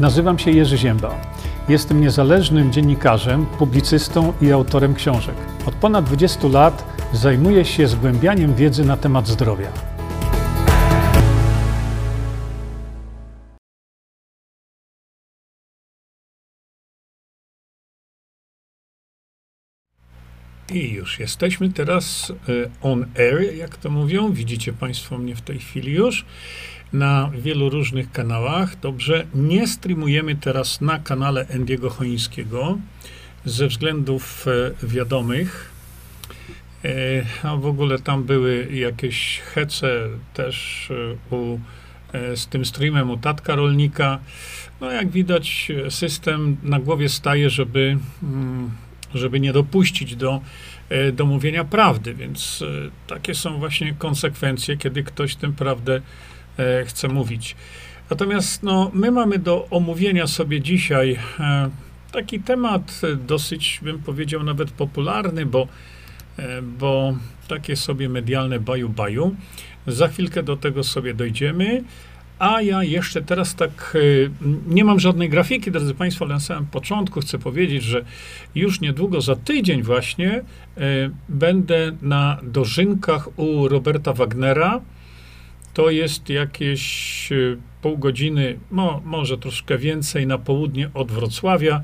Nazywam się Jerzy Ziemba. Jestem niezależnym dziennikarzem, publicystą i autorem książek. Od ponad 20 lat zajmuję się zgłębianiem wiedzy na temat zdrowia. I już jesteśmy teraz e, on air, jak to mówią. Widzicie Państwo mnie w tej chwili już na wielu różnych kanałach. Dobrze, nie streamujemy teraz na kanale Endiego Choińskiego ze względów e, wiadomych. E, a w ogóle tam były jakieś hece też u, z tym streamem u tatka rolnika. No jak widać, system na głowie staje, żeby mm, żeby nie dopuścić do, e, do mówienia prawdy. Więc e, takie są właśnie konsekwencje, kiedy ktoś tę prawdę e, chce mówić. Natomiast no, my mamy do omówienia sobie dzisiaj taki temat dosyć, bym powiedział, nawet popularny, bo, bo takie sobie medialne baju-baju. Za chwilkę do tego sobie dojdziemy. A ja jeszcze teraz tak nie mam żadnej grafiki, drodzy Państwo, ale na samym początku chcę powiedzieć, że już niedługo, za tydzień właśnie, będę na dożynkach u Roberta Wagnera. To jest jakieś y, pół godziny, no, może troszkę więcej na południe od Wrocławia.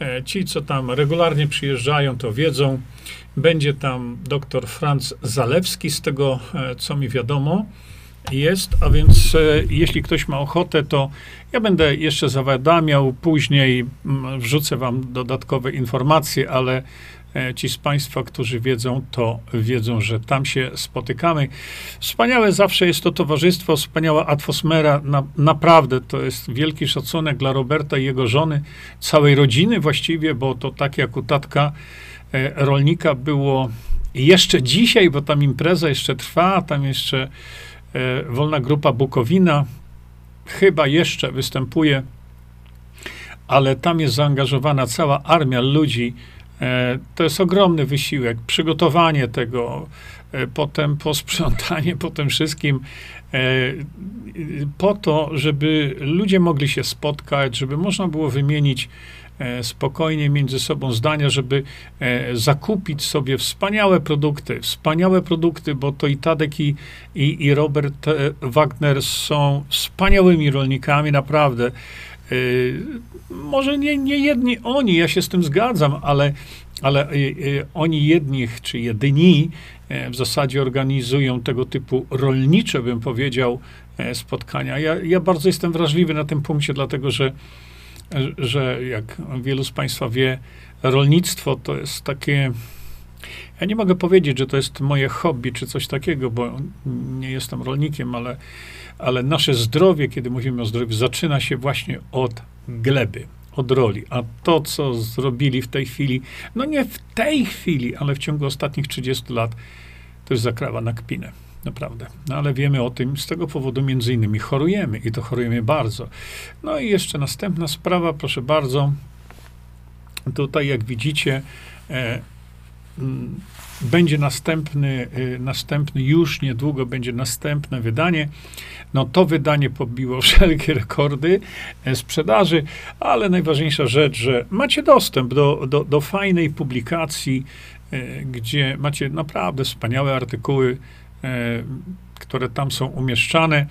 E, ci, co tam regularnie przyjeżdżają, to wiedzą. Będzie tam dr Franz Zalewski, z tego, e, co mi wiadomo jest, a więc e, jeśli ktoś ma ochotę, to ja będę jeszcze zawiadamiał, później mm, wrzucę wam dodatkowe informacje, ale e, ci z Państwa, którzy wiedzą, to wiedzą, że tam się spotykamy. Wspaniałe zawsze jest to towarzystwo, wspaniała atmosfera, na, naprawdę to jest wielki szacunek dla Roberta i jego żony, całej rodziny właściwie, bo to tak jak u tatka e, rolnika było jeszcze dzisiaj, bo tam impreza jeszcze trwa, tam jeszcze E, wolna Grupa Bukowina chyba jeszcze występuje, ale tam jest zaangażowana cała armia ludzi. E, to jest ogromny wysiłek, przygotowanie tego, e, potem posprzątanie po tym wszystkim, po to, żeby ludzie mogli się spotkać, żeby można było wymienić E, spokojnie między sobą zdania, żeby e, zakupić sobie wspaniałe produkty, wspaniałe produkty, bo to i Tadek, i, i, i Robert e, Wagner są wspaniałymi rolnikami, naprawdę. Może nie, nie jedni oni, ja się z tym zgadzam, ale, ale oni jednych, czy jedyni w zasadzie organizują tego typu rolnicze, bym powiedział, spotkania. Ja, ja bardzo jestem wrażliwy na tym punkcie, dlatego że że jak wielu z Państwa wie, rolnictwo to jest takie. Ja nie mogę powiedzieć, że to jest moje hobby czy coś takiego, bo nie jestem rolnikiem, ale, ale nasze zdrowie, kiedy mówimy o zdrowiu, zaczyna się właśnie od gleby, od roli. A to, co zrobili w tej chwili, no nie w tej chwili, ale w ciągu ostatnich 30 lat, to jest zakrawa na kpinę. Naprawdę. No ale wiemy o tym z tego powodu między innymi chorujemy i to chorujemy bardzo. No i jeszcze następna sprawa, proszę bardzo. Tutaj jak widzicie, e, będzie następny, e, następny, już niedługo będzie następne wydanie. No to wydanie pobiło wszelkie rekordy e, sprzedaży, ale najważniejsza rzecz, że macie dostęp do, do, do fajnej publikacji, e, gdzie macie naprawdę wspaniałe artykuły E, które tam są umieszczane.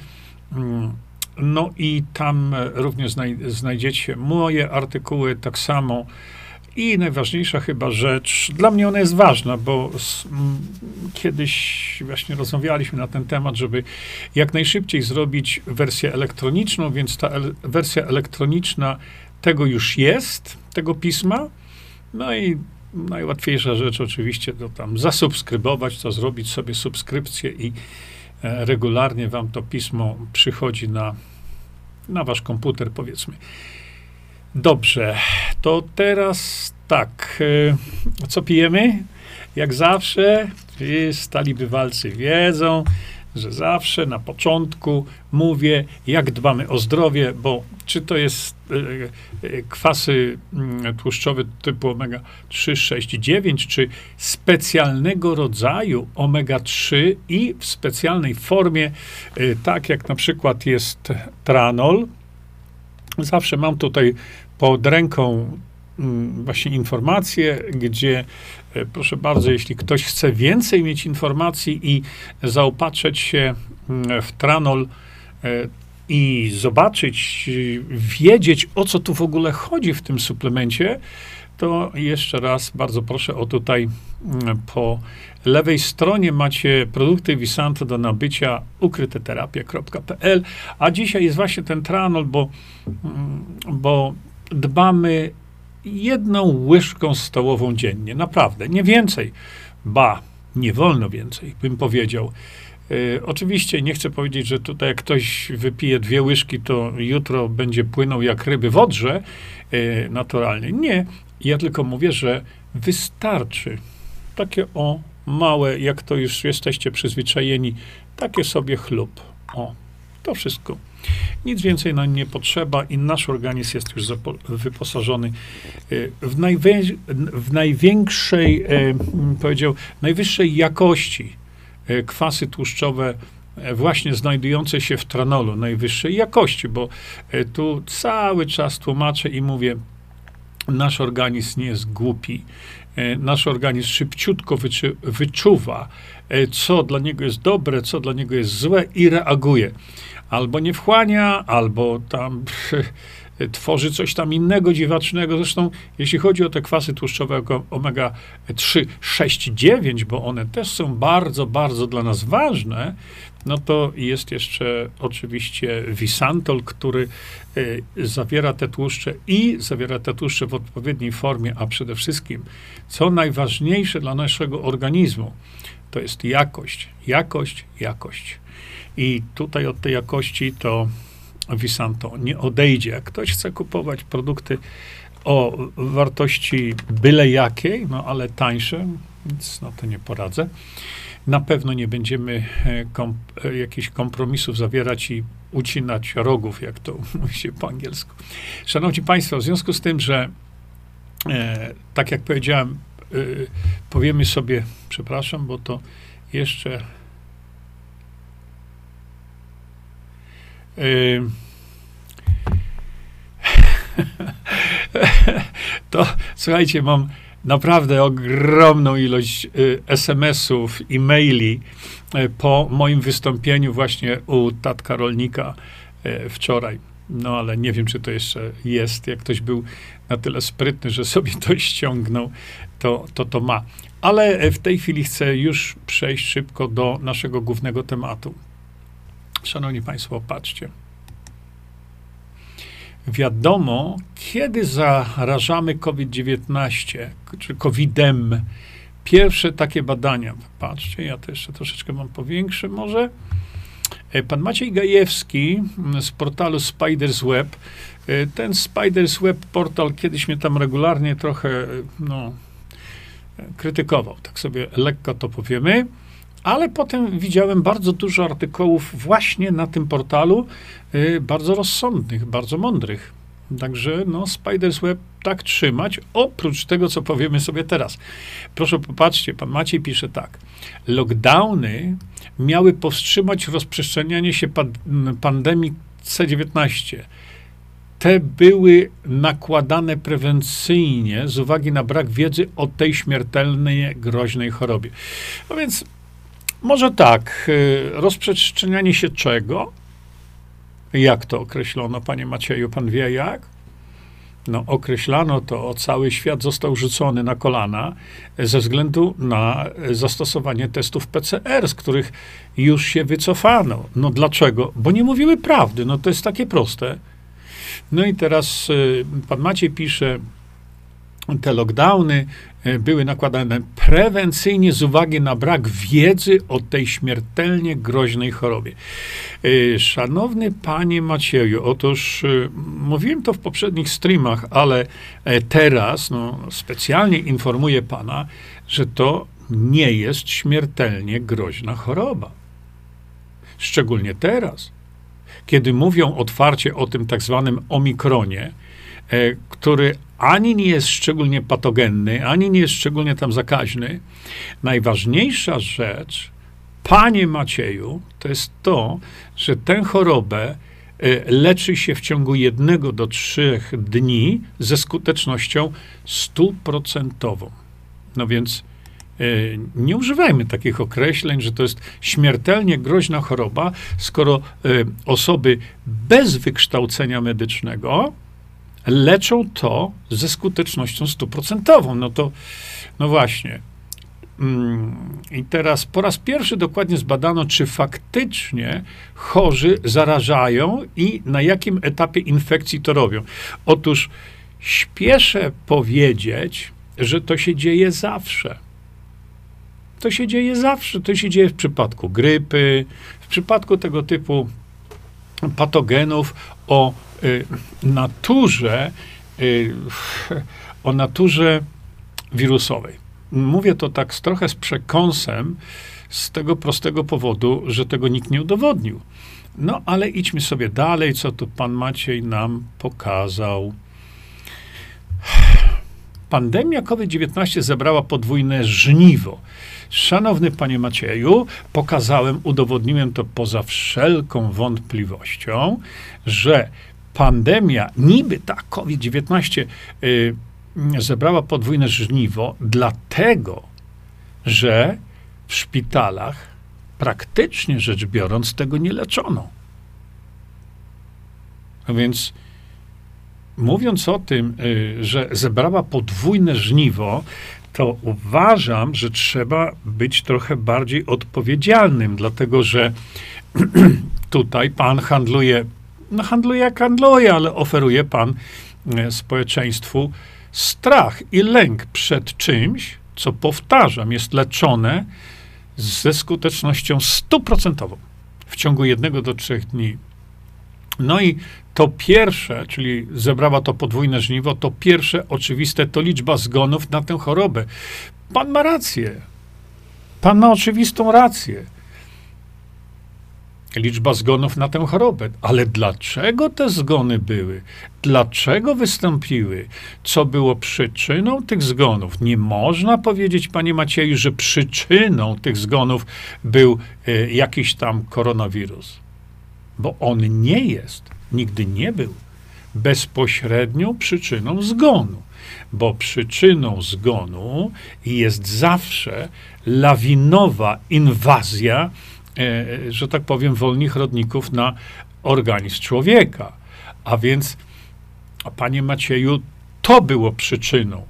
Mm, no i tam również znajdziecie moje artykuły, tak samo. I najważniejsza chyba rzecz, dla mnie ona jest ważna, bo z, m, kiedyś właśnie rozmawialiśmy na ten temat, żeby jak najszybciej zrobić wersję elektroniczną, więc ta el wersja elektroniczna tego już jest, tego pisma. No i najłatwiejsza rzecz oczywiście to tam zasubskrybować, to zrobić sobie subskrypcję i e, regularnie wam to pismo przychodzi na, na wasz komputer, powiedzmy. Dobrze, to teraz tak, e, co pijemy? Jak zawsze, stali bywalcy wiedzą, że zawsze na początku mówię, jak dbamy o zdrowie, bo czy to jest e, kwasy mm, tłuszczowe typu omega 3, 6 i 9, czy specjalnego rodzaju omega 3 i w specjalnej formie, tak jak na przykład jest tranol, Zawsze mam tutaj pod ręką właśnie informacje, gdzie e, proszę bardzo, jeśli ktoś chce więcej mieć informacji i zaopatrzyć się mm, w tranol e, i zobaczyć, wiedzieć o co tu w ogóle chodzi w tym suplemencie, to jeszcze raz bardzo proszę o tutaj mm, po lewej stronie macie produkty Visanto do nabycia ukryteterapia.pl, a dzisiaj jest właśnie ten tranol, bo, mm, bo dbamy jedną łyżką stołową dziennie, naprawdę, nie więcej. Ba, nie wolno więcej, bym powiedział. Y, oczywiście nie chcę powiedzieć, że tutaj jak ktoś wypije dwie łyżki, to jutro będzie płynął jak ryby w odrze, y, naturalnie. Nie, ja tylko mówię, że wystarczy takie o małe, jak to już jesteście przyzwyczajeni, takie sobie chlub. O, to wszystko. Nic więcej nam nie potrzeba i nasz organizm jest już wyposażony y, w, w największej, e, powiedział, najwyższej jakości e, kwasy tłuszczowe, właśnie znajdujące się w tranolu najwyższej jakości, bo tu cały czas tłumaczę i mówię, nasz organizm nie jest głupi. Nasz organizm szybciutko wyczu, wyczuwa, co dla niego jest dobre, co dla niego jest złe i reaguje. Albo nie wchłania, albo tam tworzy coś tam innego dziwacznego. Zresztą, jeśli chodzi o te kwasy tłuszczowe omega 3, 6, 9, bo one też są bardzo, bardzo dla nas ważne, no to jest jeszcze oczywiście Visantol, który y, zawiera te tłuszcze i zawiera te tłuszcze w odpowiedniej formie, a przede wszystkim, co najważniejsze dla naszego organizmu, to jest jakość, jakość, jakość. I tutaj od tej jakości to Visanto nie odejdzie. Jak ktoś chce kupować produkty o wartości byle jakiej, no ale tańsze, więc no to nie poradzę. Na pewno nie będziemy e, kom, e, jakichś kompromisów zawierać i ucinać rogów, jak to mówi się po angielsku. Szanowni Państwo, w związku z tym, że e, tak jak powiedziałem, e, powiemy sobie, przepraszam, bo to jeszcze. to słuchajcie, mam naprawdę ogromną ilość y, SMS-ów, e-maili y, po moim wystąpieniu właśnie u tatka rolnika y, wczoraj. No ale nie wiem, czy to jeszcze jest. Jak ktoś był na tyle sprytny, że sobie to ściągnął, to to, to ma. Ale w tej chwili chcę już przejść szybko do naszego głównego tematu. Szanowni Państwo, patrzcie wiadomo, kiedy zarażamy COVID-19, czy COVID-em. Pierwsze takie badania. Patrzcie, ja to jeszcze troszeczkę mam powiększy może. E, pan Maciej Gajewski mm, z portalu Spiders Web. E, ten Spiders Web portal kiedyś mnie tam regularnie trochę e, no, krytykował. Tak sobie lekko to powiemy ale potem widziałem bardzo dużo artykułów właśnie na tym portalu, y, bardzo rozsądnych, bardzo mądrych. Także no, Spiders Web tak trzymać, oprócz tego, co powiemy sobie teraz. Proszę popatrzcie, pan Maciej pisze tak. Lockdowny miały powstrzymać rozprzestrzenianie się pandemii C19. Te były nakładane prewencyjnie z uwagi na brak wiedzy o tej śmiertelnej, groźnej chorobie. No więc może tak, y, rozprzestrzenianie się czego? Jak to określono, panie Macieju? Pan wie jak? No, określano to, cały świat został rzucony na kolana ze względu na zastosowanie testów PCR, z których już się wycofano. No dlaczego? Bo nie mówiły prawdy. No to jest takie proste. No i teraz y, pan Maciej pisze, te lockdowny e, były nakładane prewencyjnie z uwagi na brak wiedzy o tej śmiertelnie groźnej chorobie. E, szanowny panie Macieju, otóż e, mówiłem to w poprzednich streamach, ale teraz no, specjalnie informuję pana, że to nie jest śmiertelnie groźna choroba. Szczególnie teraz, kiedy mówią otwarcie o tym tak zwanym omikronie, który ani nie jest szczególnie patogenny, ani nie jest szczególnie tam zakaźny. Najważniejsza rzecz, panie Macieju, to jest to, że tę chorobę leczy się w ciągu jednego do trzech dni ze skutecznością stuprocentową. No więc nie używajmy takich określeń, że to jest śmiertelnie groźna choroba, skoro osoby bez wykształcenia medycznego leczą to ze skutecznością stuprocentową. No to, no właśnie. Mm, I teraz po raz pierwszy dokładnie zbadano, czy faktycznie chorzy zarażają i na jakim etapie infekcji to robią. Otóż śpieszę powiedzieć, że to się dzieje zawsze. To się dzieje zawsze. To się dzieje w przypadku grypy, w przypadku tego typu patogenów o y, naturze, y, o naturze wirusowej. Mówię to tak trochę z przekąsem, z tego prostego powodu, że tego nikt nie udowodnił. No ale idźmy sobie dalej, co tu pan Maciej nam pokazał. Pandemia COVID-19 zebrała podwójne żniwo. Szanowny panie Macieju, pokazałem, udowodniłem to poza wszelką wątpliwością, że pandemia, niby ta COVID-19, yy, zebrała podwójne żniwo, dlatego, że w szpitalach praktycznie rzecz biorąc tego nie leczono. A więc mówiąc o tym, y, że zebrała podwójne żniwo, to uważam, że trzeba być trochę bardziej odpowiedzialnym, dlatego że tutaj pan handluje, no handluje jak handluje, ale oferuje pan e, społeczeństwu strach i lęk przed czymś, co powtarzam, jest leczone ze skutecznością stuprocentową w ciągu jednego do trzech dni. No i to pierwsze, czyli zebrała to podwójne żniwo, to pierwsze oczywiste to liczba zgonów na tę chorobę. Pan ma rację. Pan ma oczywistą rację. Liczba zgonów na tę chorobę. Ale dlaczego te zgony były? Dlaczego wystąpiły? Co było przyczyną tych zgonów? Nie można powiedzieć, panie Macieju, że przyczyną tych zgonów był y, jakiś tam koronawirus bo on nie jest, nigdy nie był bezpośrednią przyczyną zgonu, bo przyczyną zgonu jest zawsze lawinowa inwazja, e, że tak powiem, wolnych rodników na organizm człowieka. A więc, panie Macieju, to było przyczyną.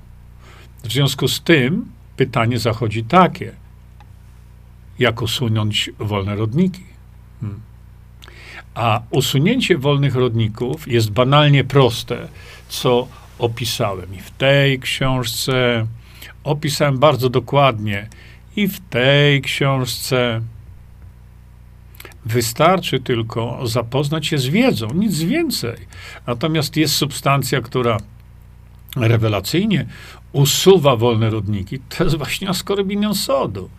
W związku z tym pytanie zachodzi takie: jak usunąć wolne rodniki? A usunięcie wolnych rodników jest banalnie proste, co opisałem i w tej książce, opisałem bardzo dokładnie i w tej książce. Wystarczy tylko zapoznać się z wiedzą, nic więcej. Natomiast jest substancja, która rewelacyjnie usuwa wolne rodniki. To jest właśnie askorbinion sodu.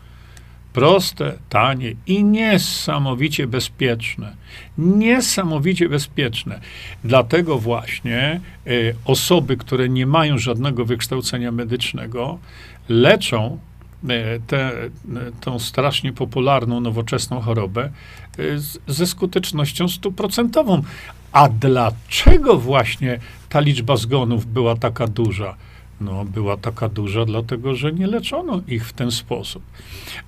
Proste, tanie i niesamowicie bezpieczne. Niesamowicie bezpieczne. Dlatego właśnie y, osoby, które nie mają żadnego wykształcenia medycznego, leczą y, tę tą strasznie popularną, nowoczesną chorobę z, ze skutecznością stuprocentową. A dlaczego właśnie ta liczba zgonów była taka duża? No, była taka duża, dlatego że nie leczono ich w ten sposób.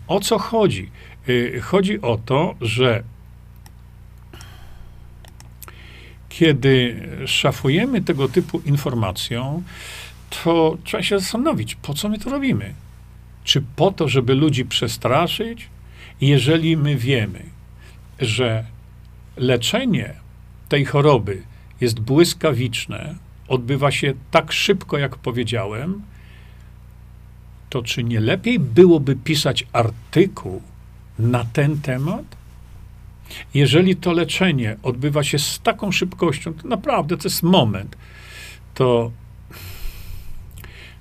O co chodzi? Y, chodzi o to, że kiedy szafujemy tego typu informacją, to trzeba się zastanowić, po co my to robimy. Czy po to, żeby ludzi przestraszyć? Jeżeli my wiemy, że leczenie tej choroby jest błyskawiczne, odbywa się tak szybko, jak powiedziałem, to czy nie lepiej byłoby pisać artykuł na ten temat? Jeżeli to leczenie odbywa się z taką szybkością, to naprawdę to jest moment, to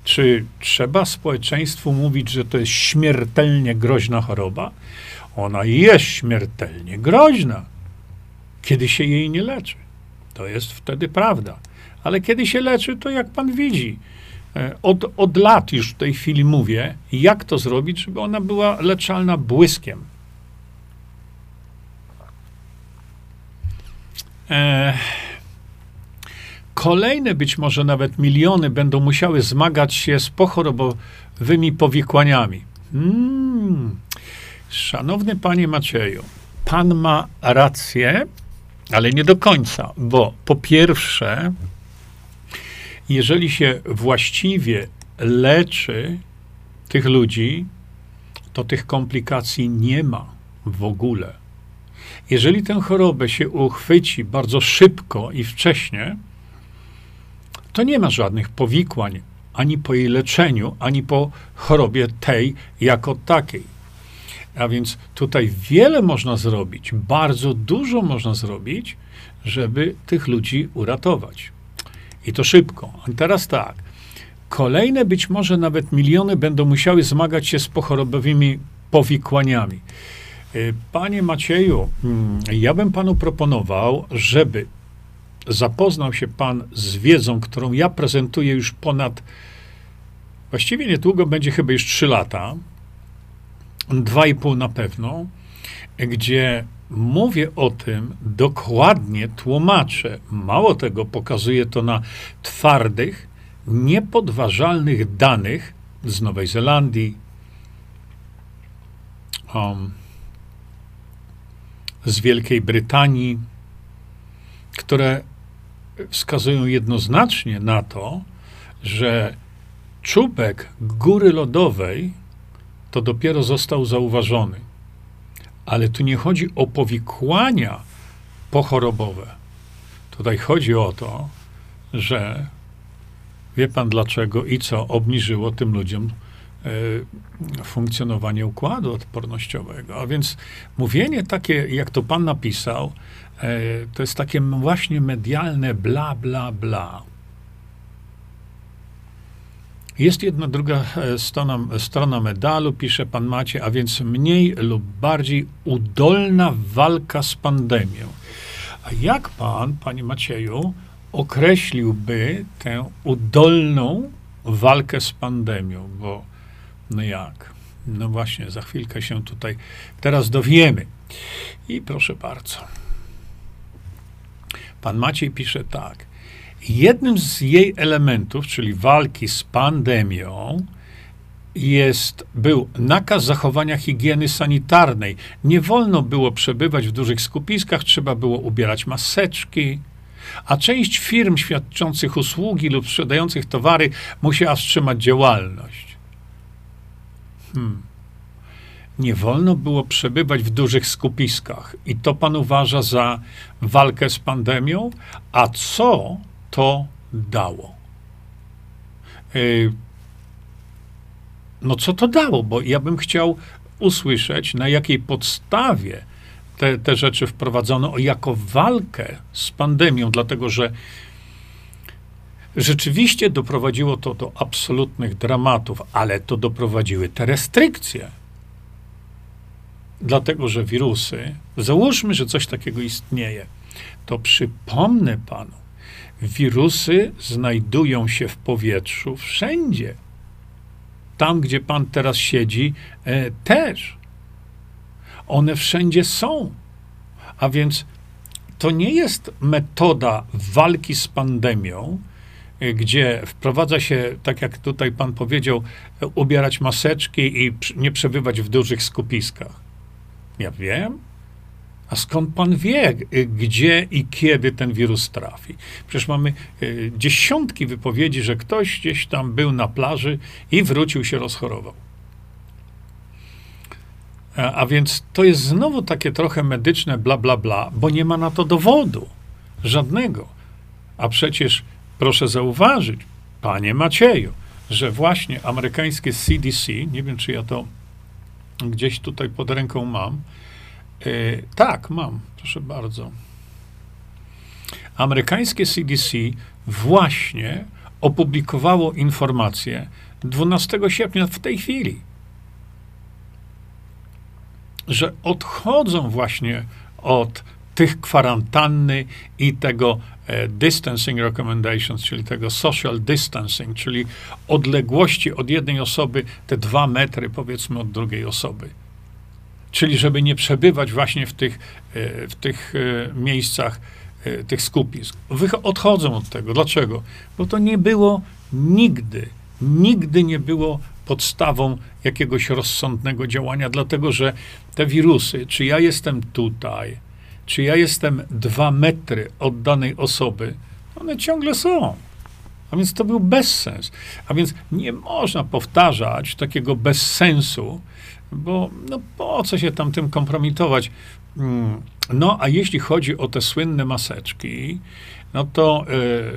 czy trzeba społeczeństwu mówić, że to jest śmiertelnie groźna choroba? Ona jest śmiertelnie groźna, kiedy się jej nie leczy. To jest wtedy prawda. Ale kiedy się leczy, to jak pan widzi, e, od, od lat już w tej chwili mówię, jak to zrobić, żeby ona była leczalna błyskiem. E, kolejne być może nawet miliony będą musiały zmagać się z pochorobowymi powikłaniami. Mm. Szanowny panie Macieju, pan ma rację, ale nie do końca, bo po pierwsze, jeżeli się właściwie leczy tych ludzi, to tych komplikacji nie ma w ogóle. Jeżeli tę chorobę się uchwyci bardzo szybko i wcześnie, to nie ma żadnych powikłań ani po jej leczeniu, ani po chorobie tej jako takiej. A więc tutaj wiele można zrobić, bardzo dużo można zrobić, żeby tych ludzi uratować. I to szybko. A teraz tak. Kolejne być może nawet miliony będą musiały zmagać się z pochorobowymi powikłaniami. Y, panie Macieju, mm, ja bym panu proponował, żeby zapoznał się pan z wiedzą, którą ja prezentuję już ponad, właściwie niedługo będzie chyba już 3 lata, dwa i pół na pewno, gdzie mówię o tym dokładnie, tłumaczę. Mało tego, pokazuję to na twardych, niepodważalnych danych z Nowej Zelandii, um, z Wielkiej Brytanii, które wskazują jednoznacznie na to, że czubek góry lodowej to dopiero został zauważony. Ale tu nie chodzi o powikłania pochorobowe. Tutaj chodzi o to, że wie pan dlaczego i co obniżyło tym ludziom e, funkcjonowanie układu odpornościowego. A więc mówienie takie, jak to pan napisał, e, to jest takie właśnie medialne bla, bla, bla. Jest jedna druga e, strona, strona medalu, pisze pan Macie, a więc mniej lub bardziej udolna walka z pandemią. A jak pan, panie Macieju, określiłby tę udolną walkę z pandemią? Bo no jak? No właśnie, za chwilkę się tutaj teraz dowiemy. I proszę bardzo. Pan Maciej pisze tak. Jednym z jej elementów, czyli walki z pandemią, jest, był nakaz zachowania higieny sanitarnej. Nie wolno było przebywać w dużych skupiskach, trzeba było ubierać maseczki, a część firm świadczących usługi lub sprzedających towary musiała wstrzymać działalność. Hmm. Nie wolno było przebywać w dużych skupiskach. I to pan uważa za walkę z pandemią? A co to dało. Y, no co to dało? Bo ja bym chciał usłyszeć, na jakiej podstawie te, te rzeczy wprowadzono jako walkę z pandemią, dlatego że rzeczywiście doprowadziło to do absolutnych dramatów, ale to doprowadziły te restrykcje. Dlatego, że wirusy, załóżmy, że coś takiego istnieje, to przypomnę panu, wirusy znajdują się w powietrzu wszędzie. Tam, gdzie pan teraz siedzi, e, też. One wszędzie są. A więc to nie jest metoda walki z pandemią, e, gdzie wprowadza się, tak jak tutaj pan powiedział, ubierać maseczki i nie przebywać w dużych skupiskach. Ja wiem, a skąd pan wie, gdzie i kiedy ten wirus trafi? Przecież mamy e, dziesiątki wypowiedzi, że ktoś gdzieś tam był na plaży i wrócił się rozchorował. A więc to jest znowu takie trochę medyczne bla, bla, bla, bo nie ma na to dowodu. Żadnego. A przecież proszę zauważyć, panie Macieju, że właśnie amerykańskie CDC, nie wiem czy ja to gdzieś tutaj pod ręką mam, E, tak, mam, proszę bardzo. Amerykańskie CDC właśnie opublikowało informację 12 sierpnia w tej chwili, że odchodzą właśnie od tych kwarantanny i tego e, distancing recommendations, czyli tego social distancing, czyli odległości od jednej osoby te dwa metry powiedzmy od drugiej osoby. Czyli żeby nie przebywać właśnie w tych, e, w tych e, miejscach e, tych skupisk. Odchodzą od tego. Dlaczego? Bo to nie było nigdy, nigdy nie było podstawą jakiegoś rozsądnego działania, dlatego że te wirusy, czy ja jestem tutaj, czy ja jestem dwa metry od danej osoby, one ciągle są. A więc to był bezsens. A więc nie można powtarzać takiego bezsensu, bo no po co się tam tym kompromitować? Mm, no, a jeśli chodzi o te słynne maseczki, no to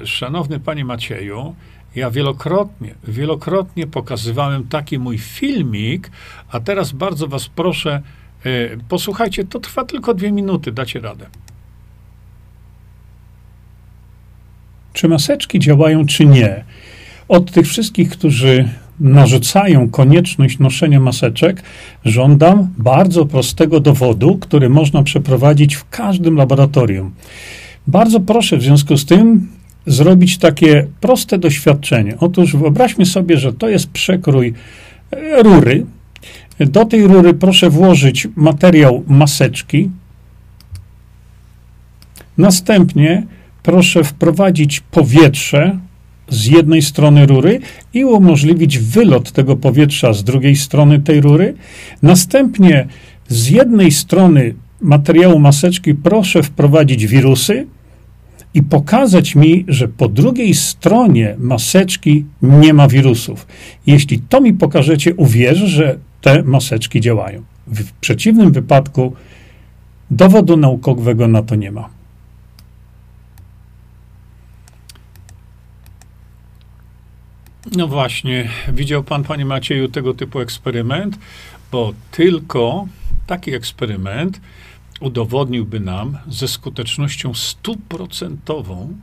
y, szanowny panie Macieju, ja wielokrotnie, wielokrotnie pokazywałem taki mój filmik, a teraz bardzo was proszę, y, posłuchajcie, to trwa tylko dwie minuty, dacie radę. Czy maseczki działają, czy nie? Od tych wszystkich, którzy narzucają konieczność noszenia maseczek, żądam bardzo prostego dowodu, który można przeprowadzić w każdym laboratorium. Bardzo proszę w związku z tym zrobić takie proste doświadczenie. Otóż wyobraźmy sobie, że to jest przekrój e, rury. Do tej rury proszę włożyć materiał maseczki. Następnie proszę wprowadzić powietrze z jednej strony rury i umożliwić wylot tego powietrza z drugiej strony tej rury. Następnie z jednej strony materiału maseczki proszę wprowadzić wirusy i pokazać mi, że po drugiej stronie maseczki nie ma wirusów. Jeśli to mi pokażecie, uwierzę, że te maseczki działają. W przeciwnym wypadku dowodu naukowego na to nie ma. No właśnie, widział pan, panie Macieju, tego typu eksperyment, bo tylko taki eksperyment udowodniłby nam ze skutecznością stuprocentową,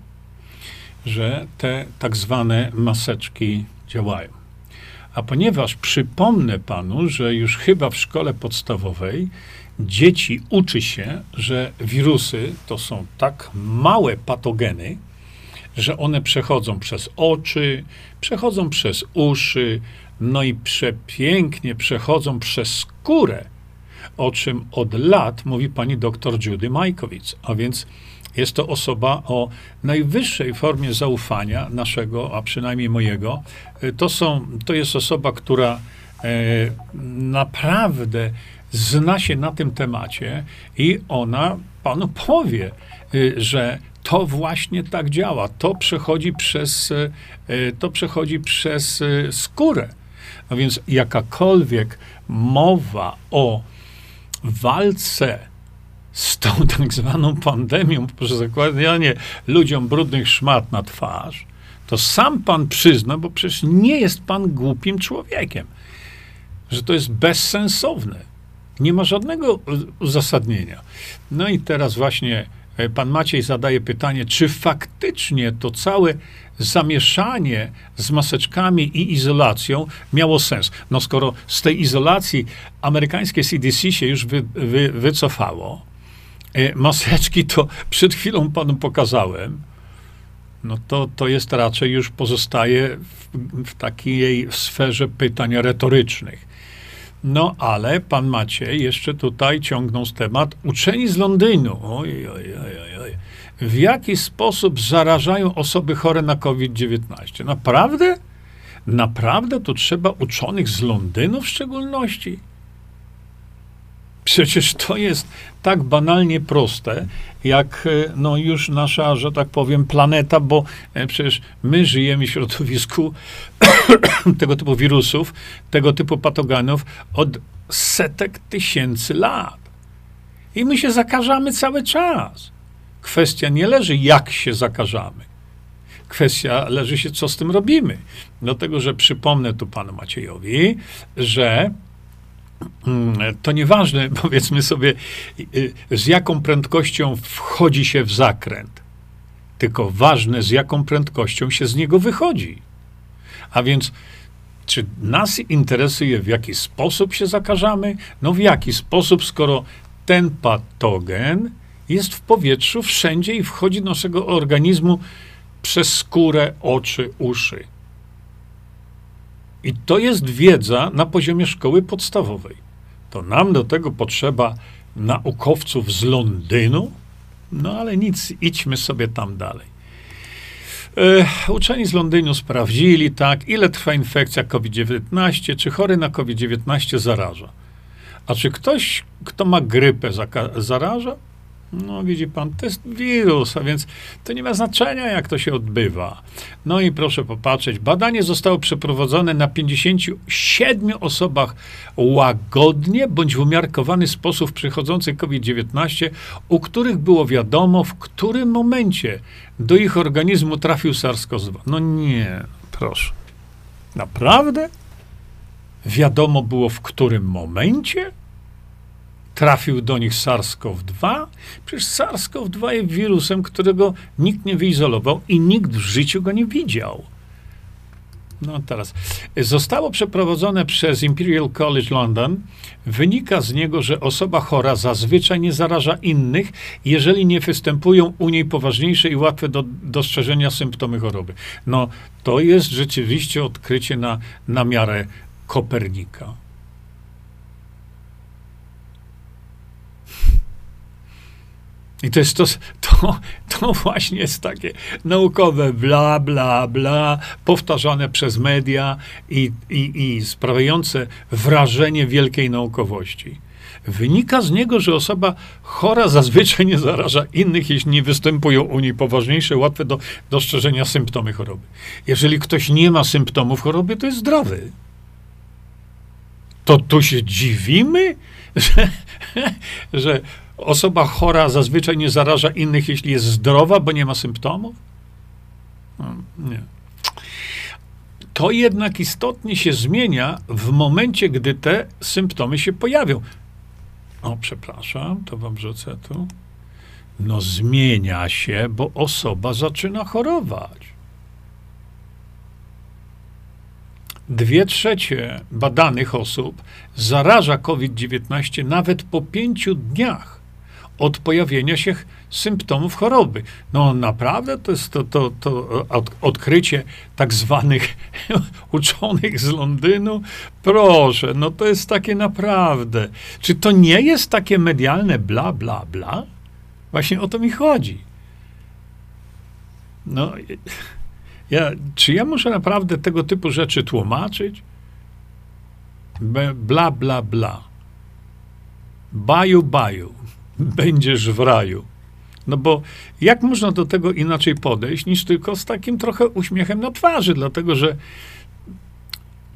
że te tak zwane maseczki działają. A ponieważ przypomnę panu, że już chyba w szkole podstawowej dzieci uczy się, że wirusy to są tak małe patogeny, że one przechodzą przez oczy, przechodzą przez uszy, no i przepięknie przechodzą przez skórę, o czym od lat mówi pani doktor Judy Majkowicz. A więc jest to osoba o najwyższej formie zaufania naszego, a przynajmniej mojego. To, są, to jest osoba, która e, naprawdę zna się na tym temacie i ona panu powie, e, że to właśnie tak działa. To przechodzi przez, e, to przechodzi przez e, skórę. A więc jakakolwiek mowa o walce z tą tak zwaną pandemią, poprzez zakładanie ludziom brudnych szmat na twarz, to sam pan przyzna, bo przecież nie jest pan głupim człowiekiem, że to jest bezsensowne. Nie ma żadnego uzasadnienia. No i teraz właśnie E, pan Maciej zadaje pytanie, czy faktycznie to całe zamieszanie z maseczkami i izolacją miało sens. No skoro z tej izolacji amerykańskie CDC się już wy, wy, wycofało, e, maseczki to przed chwilą panu pokazałem, no to, to jest raczej już pozostaje w, w takiej sferze pytań retorycznych. No ale pan Maciej jeszcze tutaj ciągnął z temat uczeni z Londynu. Oj, oj, oj, oj. W jaki sposób zarażają osoby chore na COVID-19? Naprawdę? Naprawdę to trzeba uczonych z Londynu w szczególności? Przecież to jest tak banalnie proste, jak e, no, już nasza, że tak powiem, planeta, bo e, przecież my żyjemy w środowisku tego typu wirusów, tego typu patogenów od setek tysięcy lat. I my się zakażamy cały czas. Kwestia nie leży, jak się zakażamy. Kwestia leży się, co z tym robimy. Dlatego, że przypomnę tu panu Maciejowi, że Mm, to nieważne, powiedzmy sobie, y, z jaką prędkością wchodzi się w zakręt, tylko ważne, z jaką prędkością się z niego wychodzi. A więc, czy nas interesuje, w jaki sposób się zakażamy? No w jaki sposób, skoro ten patogen jest w powietrzu wszędzie i wchodzi do naszego organizmu przez skórę, oczy, uszy. I to jest wiedza na poziomie szkoły podstawowej. To nam do tego potrzeba naukowców z Londynu, No ale nic, idźmy sobie tam dalej. E, uczeni z Londynu sprawdzili, tak, ile trwa infekcja COVID-19, czy chory na COVID-19 zaraża. A czy ktoś, kto ma grypę, zaraża? No, widzi pan, to jest wirus, a więc to nie ma znaczenia, jak to się odbywa. No i proszę popatrzeć, badanie zostało przeprowadzone na 57 osobach łagodnie bądź w umiarkowany sposób przychodzących COVID-19, u których było wiadomo, w którym momencie do ich organizmu trafił SARS-CoV-2. No nie, proszę. Naprawdę? Wiadomo było, w którym momencie? Trafił do nich SARS-CoV-2? Przecież SARS-CoV-2 jest wirusem, którego nikt nie wyizolował i nikt w życiu go nie widział. No teraz. Zostało przeprowadzone przez Imperial College London. Wynika z niego, że osoba chora zazwyczaj nie zaraża innych, jeżeli nie występują u niej poważniejsze i łatwe do dostrzeżenia symptomy choroby. No, to jest rzeczywiście odkrycie na, na miarę Kopernika. I to jest to, to, to właśnie jest takie naukowe bla, bla, bla, powtarzane przez media i, i, i sprawiające wrażenie wielkiej naukowości. Wynika z niego, że osoba chora zazwyczaj nie zaraża innych, jeśli nie występują u niej poważniejsze, łatwe do dostrzeżenia symptomy choroby. Jeżeli ktoś nie ma symptomów choroby, to jest zdrowy. To tu się dziwimy, że, że Osoba chora zazwyczaj nie zaraża innych, jeśli jest zdrowa, bo nie ma symptomów? No, nie. To jednak istotnie się zmienia w momencie, gdy te symptomy się pojawią. O, przepraszam, to wam rzucę tu. No, zmienia się, bo osoba zaczyna chorować. Dwie trzecie badanych osób zaraża COVID-19 nawet po pięciu dniach od pojawienia się symptomów choroby. No naprawdę to jest to, to, to odkrycie tak zwanych uczonych z Londynu. Proszę, no to jest takie naprawdę. Czy to nie jest takie medialne bla, bla, bla? Właśnie o to mi chodzi. No, ja, czy ja muszę naprawdę tego typu rzeczy tłumaczyć? Bla, bla, bla. Baju, baju będziesz w raju. No bo jak można do tego inaczej podejść, niż tylko z takim trochę uśmiechem na twarzy, dlatego że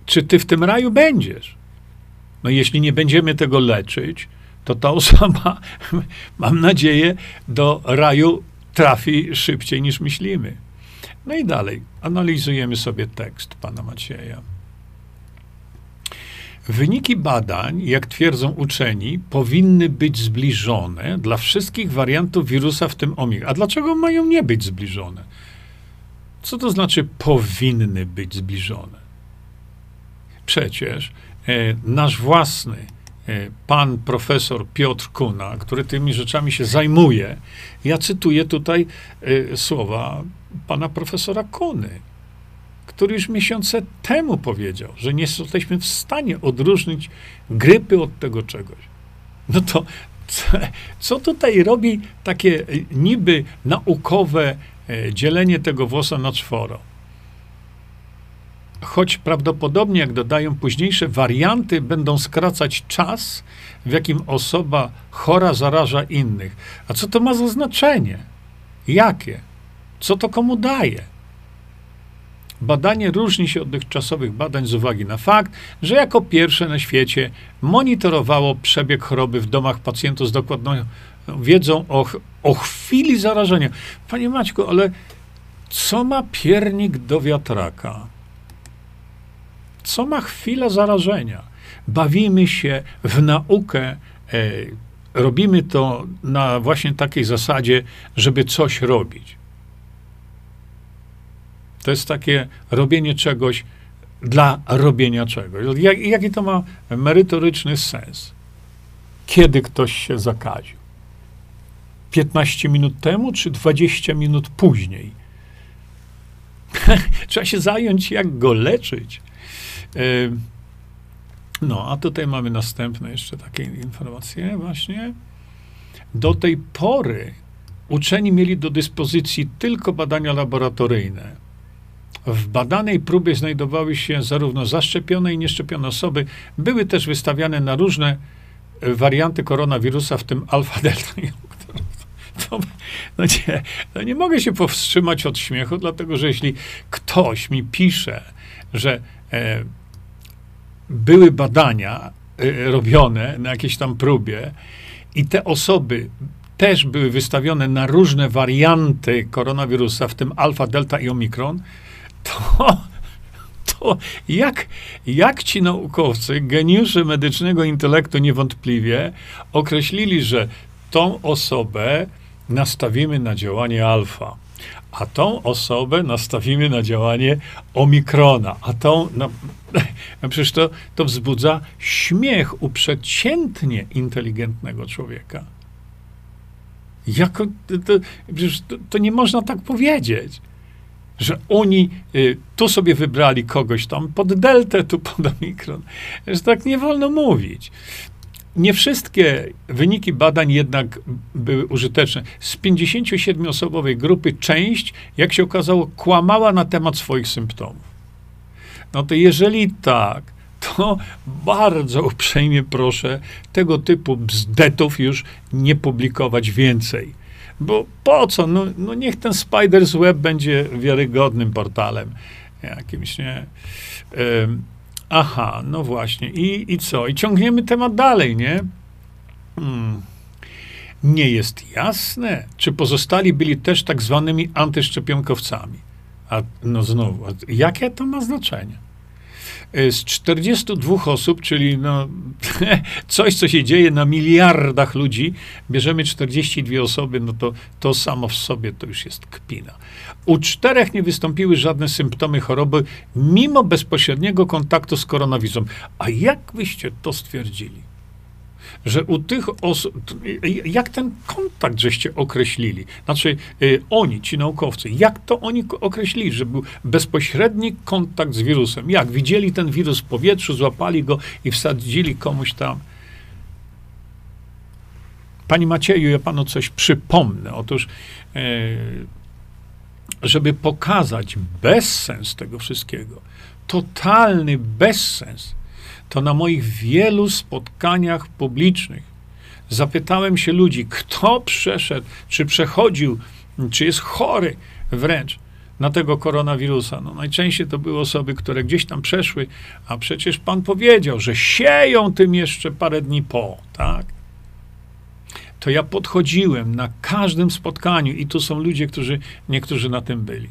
czy ty w tym raju będziesz? No jeśli nie będziemy tego leczyć, to ta osoba, mam nadzieję, do raju trafi szybciej niż myślimy. No i dalej, analizujemy sobie tekst pana Macieja. Wyniki badań, jak twierdzą uczeni, powinny być zbliżone dla wszystkich wariantów wirusa, w tym omik. A dlaczego mają nie być zbliżone? Co to znaczy powinny być zbliżone? Przecież e, nasz własny e, pan profesor Piotr Kuna, który tymi rzeczami się zajmuje, ja cytuję tutaj e, słowa pana profesora Kuny który już miesiące temu powiedział, że nie jesteśmy w stanie odróżnić grypy od tego czegoś. No to co tutaj robi takie niby naukowe e, dzielenie tego włosa na czworo? Choć prawdopodobnie, jak dodają późniejsze warianty, będą skracać czas, w jakim osoba chora zaraża innych. A co to ma za znaczenie? Jakie? Co to komu daje? Badanie różni się od dotychczasowych badań z uwagi na fakt, że jako pierwsze na świecie monitorowało przebieg choroby w domach pacjentów z dokładną wiedzą o, o chwili zarażenia. Panie Maćku, ale co ma piernik do wiatraka? Co ma chwila zarażenia? Bawimy się w naukę, e, robimy to na właśnie takiej zasadzie, żeby coś robić. To jest takie robienie czegoś dla robienia czegoś. Jak, jaki to ma merytoryczny sens? Kiedy ktoś się zakaził? 15 minut temu, czy 20 minut później? Trzeba się zająć, jak go leczyć. E, no, a tutaj mamy następne jeszcze takie informacje właśnie. Do tej pory uczeni mieli do dyspozycji tylko badania laboratoryjne. W badanej próbie znajdowały się zarówno zaszczepione i nieszczepione osoby. Były też wystawiane na różne e, warianty koronawirusa, w tym alfa, delta to, no nie, no nie mogę się powstrzymać od śmiechu, dlatego że jeśli ktoś mi pisze, że e, były badania e, robione na jakiejś tam próbie i te osoby też były wystawione na różne warianty koronawirusa, w tym alfa, delta i omikron, to, to jak, jak ci naukowcy, geniusze medycznego intelektu niewątpliwie, określili, że tą osobę nastawimy na działanie alfa, a tą osobę nastawimy na działanie omikrona, a tą. No, no przecież to, to wzbudza śmiech u przeciętnie inteligentnego człowieka. Jako, to, przecież to, to nie można tak powiedzieć że oni y, tu sobie wybrali kogoś tam pod deltę, tu pod omikron. Że tak nie wolno mówić. Nie wszystkie wyniki badań jednak były użyteczne. Z 57-osobowej grupy część, jak się okazało, kłamała na temat swoich symptomów. No to jeżeli tak, to bardzo uprzejmie proszę tego typu bzdetów już nie publikować więcej. Bo po co? No, no niech ten Spider's Web będzie wiarygodnym portalem jakimś, nie? aha, no właśnie. I, I co? I ciągniemy temat dalej, nie? Hmm. Nie jest jasne, czy pozostali byli też tak zwanymi antyszczepionkowcami. A no znowu, jakie to ma znaczenie? Y, z 42 osób, czyli no, coś, co się dzieje na miliardach ludzi, bierzemy 42 osoby, no to to samo w sobie to już jest kpina. U czterech nie wystąpiły żadne symptomy choroby, mimo bezpośredniego kontaktu z koronawirusem. A jak wyście to stwierdzili? Że u tych osób, jak ten kontakt żeście określili? Znaczy, y, oni, ci naukowcy, jak to oni określili, że był bezpośredni kontakt z wirusem? Jak? Widzieli ten wirus w powietrzu, złapali go i wsadzili komuś tam. Pani Macieju, ja panu coś przypomnę. Otóż, e, żeby pokazać bezsens tego wszystkiego, totalny bezsens, to na moich wielu spotkaniach publicznych zapytałem się ludzi, kto przeszedł, czy przechodził, czy jest chory wręcz na tego koronawirusa. No, najczęściej to były osoby, które gdzieś tam przeszły, a przecież pan powiedział, że sieją tym jeszcze parę dni po, tak? To ja podchodziłem na każdym spotkaniu i tu są ludzie, którzy, niektórzy na tym byli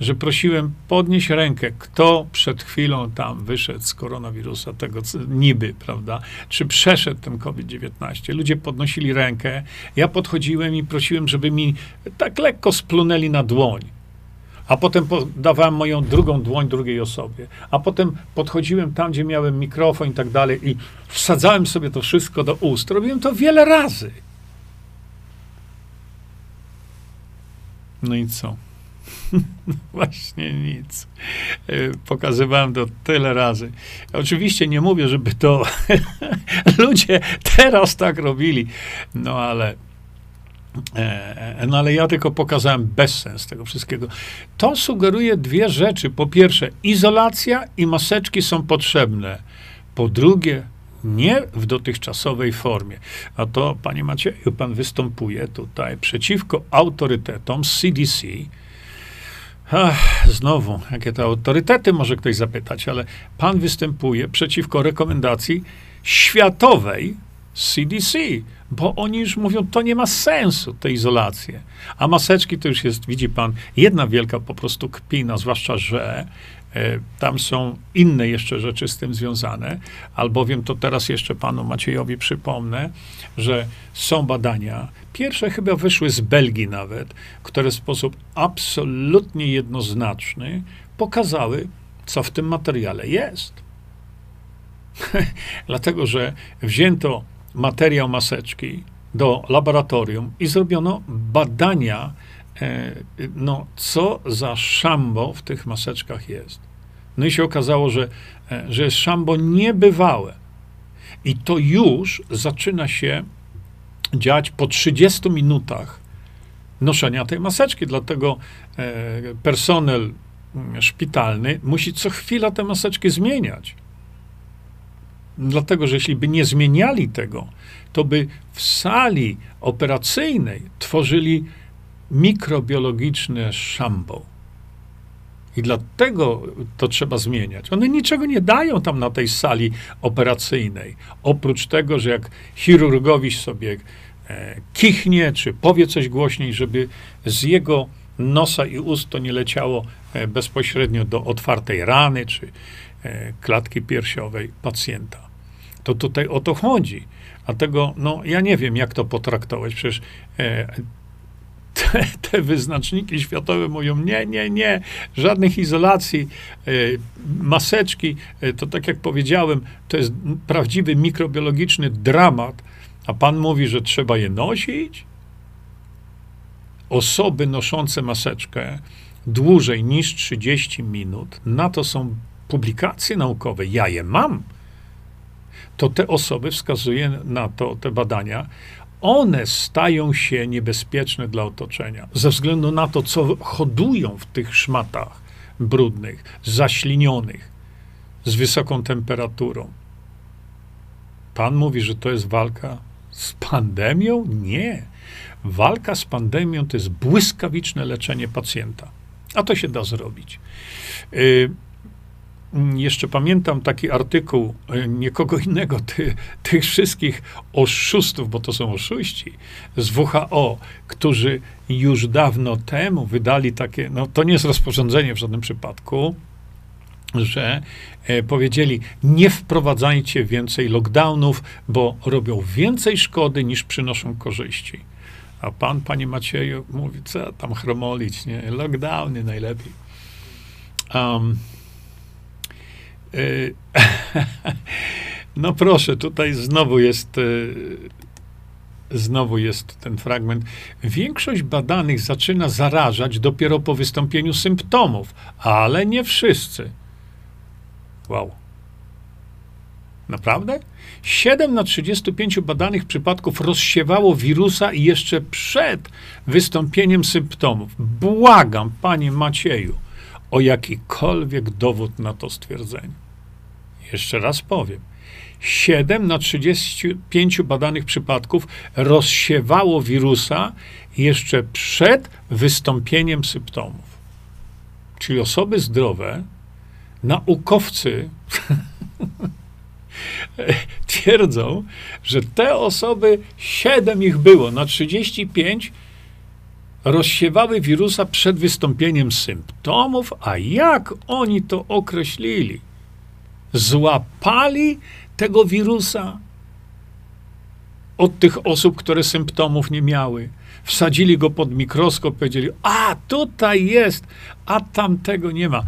że prosiłem podnieść rękę, kto przed chwilą tam wyszedł z koronawirusa, tego niby, prawda, czy przeszedł ten COVID-19. Ludzie podnosili rękę, ja podchodziłem i prosiłem, żeby mi tak lekko splunęli na dłoń. A potem podawałem moją drugą dłoń drugiej osobie. A potem podchodziłem tam, gdzie miałem mikrofon i tak dalej i wsadzałem sobie to wszystko do ust. Robiłem to wiele razy. No i co? Właśnie nic. E, pokazywałem to tyle razy. Oczywiście nie mówię, żeby to ludzie teraz tak robili, no ale e, no ale ja tylko pokazałem bezsens tego wszystkiego. To sugeruje dwie rzeczy. Po pierwsze, izolacja i maseczki są potrzebne. Po drugie, nie w dotychczasowej formie. A to, panie Macieju, pan występuje tutaj przeciwko autorytetom CDC, Ach, znowu, jakie to autorytety, może ktoś zapytać, ale pan występuje przeciwko rekomendacji światowej CDC, bo oni już mówią, to nie ma sensu, te izolacje. A maseczki to już jest, widzi pan, jedna wielka po prostu kpina, zwłaszcza, że tam są inne jeszcze rzeczy z tym związane, albowiem to teraz jeszcze panu Maciejowi przypomnę, że są badania, Pierwsze chyba wyszły z Belgii nawet, które w sposób absolutnie jednoznaczny pokazały, co w tym materiale jest. Dlatego, że wzięto materiał maseczki do laboratorium i zrobiono badania, e, no, co za szambo w tych maseczkach jest. No i się okazało, że, e, że jest szambo niebywałe. I to już zaczyna się dziać po 30 minutach noszenia tej maseczki. Dlatego e, personel mm, szpitalny musi co chwila te maseczki zmieniać. Dlatego, że jeśli by nie zmieniali tego, to by w sali operacyjnej tworzyli mikrobiologiczne szambo. I dlatego to trzeba zmieniać. One niczego nie dają tam na tej sali operacyjnej. Oprócz tego, że jak chirurgowi sobie e, kichnie, czy powie coś głośniej, żeby z jego nosa i ust to nie leciało e, bezpośrednio do otwartej rany, czy e, klatki piersiowej pacjenta. To tutaj o to chodzi. Dlatego, no, ja nie wiem, jak to potraktować. Przecież te, te, wyznaczniki światowe mówią, nie, nie, nie, żadnych izolacji, e, maseczki, e, to tak jak powiedziałem, to jest prawdziwy mikrobiologiczny dramat, a pan mówi, że trzeba je nosić? Osoby noszące maseczkę dłużej niż 30 minut, na to są publikacje naukowe, ja je mam, to te osoby, wskazuje na to te badania, one stają się niebezpieczne dla otoczenia, ze względu na to, co hodują w tych szmatach brudnych, zaślinionych, z wysoką temperaturą. Pan mówi, że to jest walka z pandemią? Nie. Walka z pandemią to jest błyskawiczne leczenie pacjenta. A to się da zrobić. Y, Mm, jeszcze pamiętam taki artykuł e, niekogo innego, ty, tych wszystkich oszustów, bo to są oszuści, z WHO, którzy już dawno temu wydali takie, no to nie jest rozporządzenie w żadnym przypadku, że e, powiedzieli, nie wprowadzajcie więcej lockdownów, bo robią więcej szkody niż przynoszą korzyści. A pan, panie Macieju, mówi, co tam chromolić, nie? Lockdowny najlepiej. Um, no proszę, tutaj znowu jest, y, znowu jest ten fragment. Większość badanych zaczyna zarażać dopiero po wystąpieniu symptomów, ale nie wszyscy. Wow. Naprawdę? 7 na 35 badanych przypadków rozsiewało wirusa jeszcze przed wystąpieniem symptomów. Błagam, panie Macieju, o jakikolwiek dowód na to stwierdzenie. Jeszcze raz powiem. 7 na 35 badanych przypadków rozsiewało wirusa jeszcze przed wystąpieniem symptomów. Czyli osoby zdrowe, naukowcy twierdzą, że te osoby, 7 ich było na 35, rozsiewały wirusa przed wystąpieniem symptomów, a jak oni to określili? złapali tego wirusa od tych osób, które symptomów nie miały. Wsadzili go pod mikroskop, powiedzieli: A tutaj jest, a tamtego nie ma.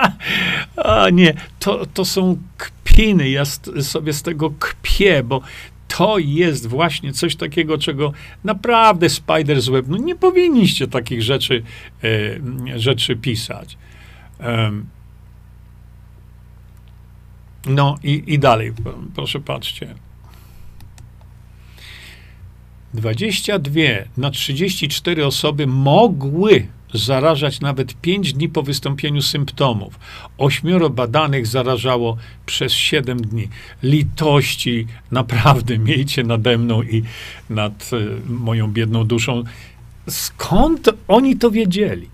a nie, to, to są kpiny. Ja sobie z tego kpię, bo to jest właśnie coś takiego, czego naprawdę Spider z Web, no nie powinniście takich rzeczy, e, rzeczy pisać. Um, no i, i dalej, proszę patrzcie. 22 na 34 osoby mogły zarażać nawet 5 dni po wystąpieniu symptomów. Ośmioro badanych zarażało przez 7 dni. Litości, naprawdę miejcie nade mną i nad y, moją biedną duszą. Skąd oni to wiedzieli?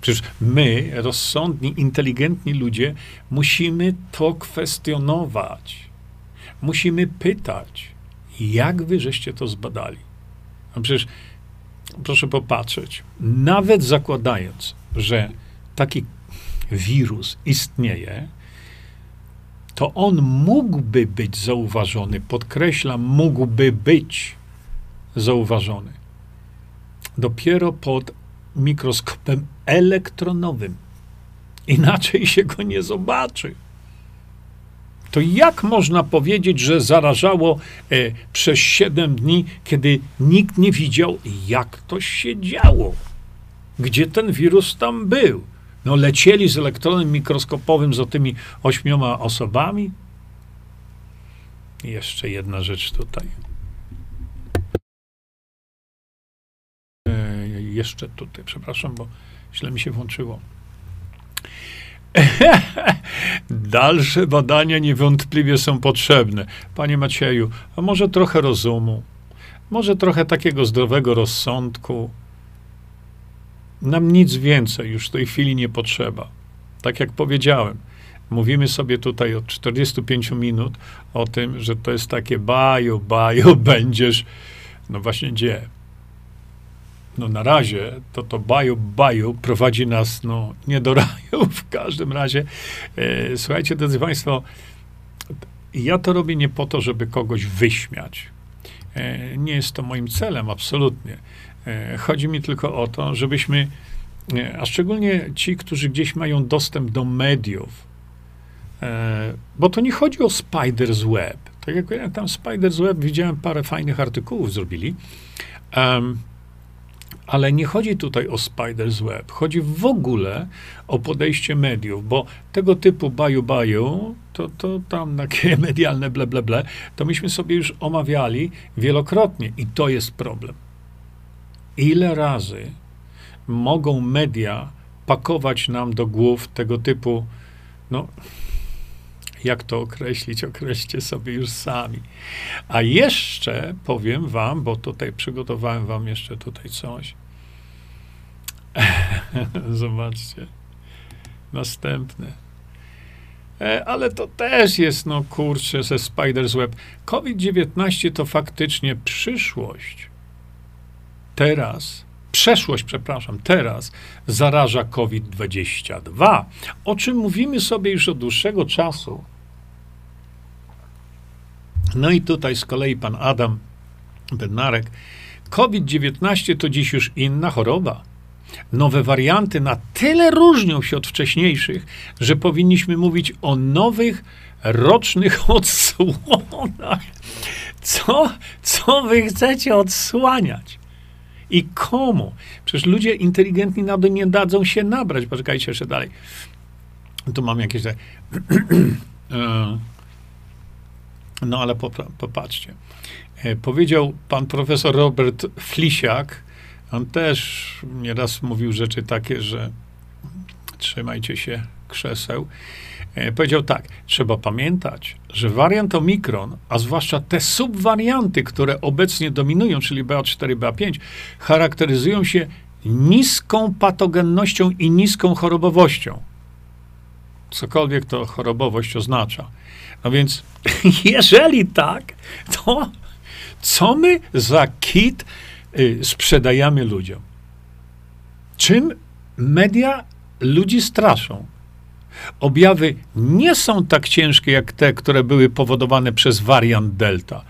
Przecież my, rozsądni, inteligentni ludzie, musimy to kwestionować. Musimy pytać, jak wy żeście to zbadali. No przecież proszę popatrzeć, nawet zakładając, że taki wirus istnieje, to on mógłby być zauważony, podkreślam, mógłby być zauważony. Dopiero pod mikroskopem elektronowym. Inaczej się go nie zobaczy. To jak można powiedzieć, że zarażało e, przez 7 dni, kiedy nikt nie widział, jak to się działo? Gdzie ten wirus tam był? No, lecieli z elektronem mikroskopowym za tymi ośmioma osobami? Jeszcze jedna rzecz tutaj. jeszcze tutaj, przepraszam, bo źle mi się włączyło. Dalsze badania niewątpliwie są potrzebne. Panie Macieju, a może trochę rozumu, może trochę takiego zdrowego rozsądku. Nam nic więcej już w tej chwili nie potrzeba. Tak jak powiedziałem, mówimy sobie tutaj od 45 minut o tym, że to jest takie baju, baju, będziesz. No właśnie gdzie? No na razie to to baju, baju prowadzi nas no, nie do raju w każdym razie. E, słuchajcie, drodzy Państwo, ja to robię nie po to, żeby kogoś wyśmiać. E, nie jest to moim celem, absolutnie. E, chodzi mi tylko o to, żebyśmy, a szczególnie ci, którzy gdzieś mają dostęp do mediów, bo to nie chodzi o Spider's Web. Tak jak ja tam Spider's Web widziałem parę fajnych artykułów zrobili. Ale nie chodzi tutaj o Spider's Web. Chodzi w ogóle o podejście mediów, bo tego typu baju-baju, to, to tam takie medialne ble, ble, ble, to myśmy sobie już omawiali wielokrotnie i to jest problem. Ile razy mogą media pakować nam do głów tego typu, no, jak to określić, określcie sobie już sami. A jeszcze powiem wam, bo tutaj przygotowałem wam jeszcze tutaj coś. Zobaczcie. Następne. E, ale to też jest, no kurczę, ze Spider's Web. COVID-19 to faktycznie przyszłość. Teraz, przeszłość, przepraszam, teraz zaraża COVID-22, o czym mówimy sobie już od dłuższego czasu. No i tutaj z kolei pan Adam Bednarek. COVID-19 to dziś już inna choroba. Nowe warianty na tyle różnią się od wcześniejszych, że powinniśmy mówić o nowych rocznych odsłonach. Co, co wy chcecie odsłaniać? I komu? Przecież ludzie inteligentni na nie dadzą się nabrać. Poczekajcie jeszcze dalej. Tu mam jakieś. E, no ale popatrzcie. E, powiedział pan profesor Robert Flisiak, on też nieraz mówił rzeczy takie, że trzymajcie się krzeseł. E, powiedział tak, trzeba pamiętać, że wariant Omikron, a zwłaszcza te subwarianty, które obecnie dominują, czyli BA4, BA5, charakteryzują się niską patogennością i niską chorobowością. Cokolwiek to chorobowość oznacza. No więc, jeżeli tak, to co my za kit sprzedajemy ludziom? Czym media ludzi straszą? Objawy nie są tak ciężkie jak te, które były powodowane przez wariant Delta.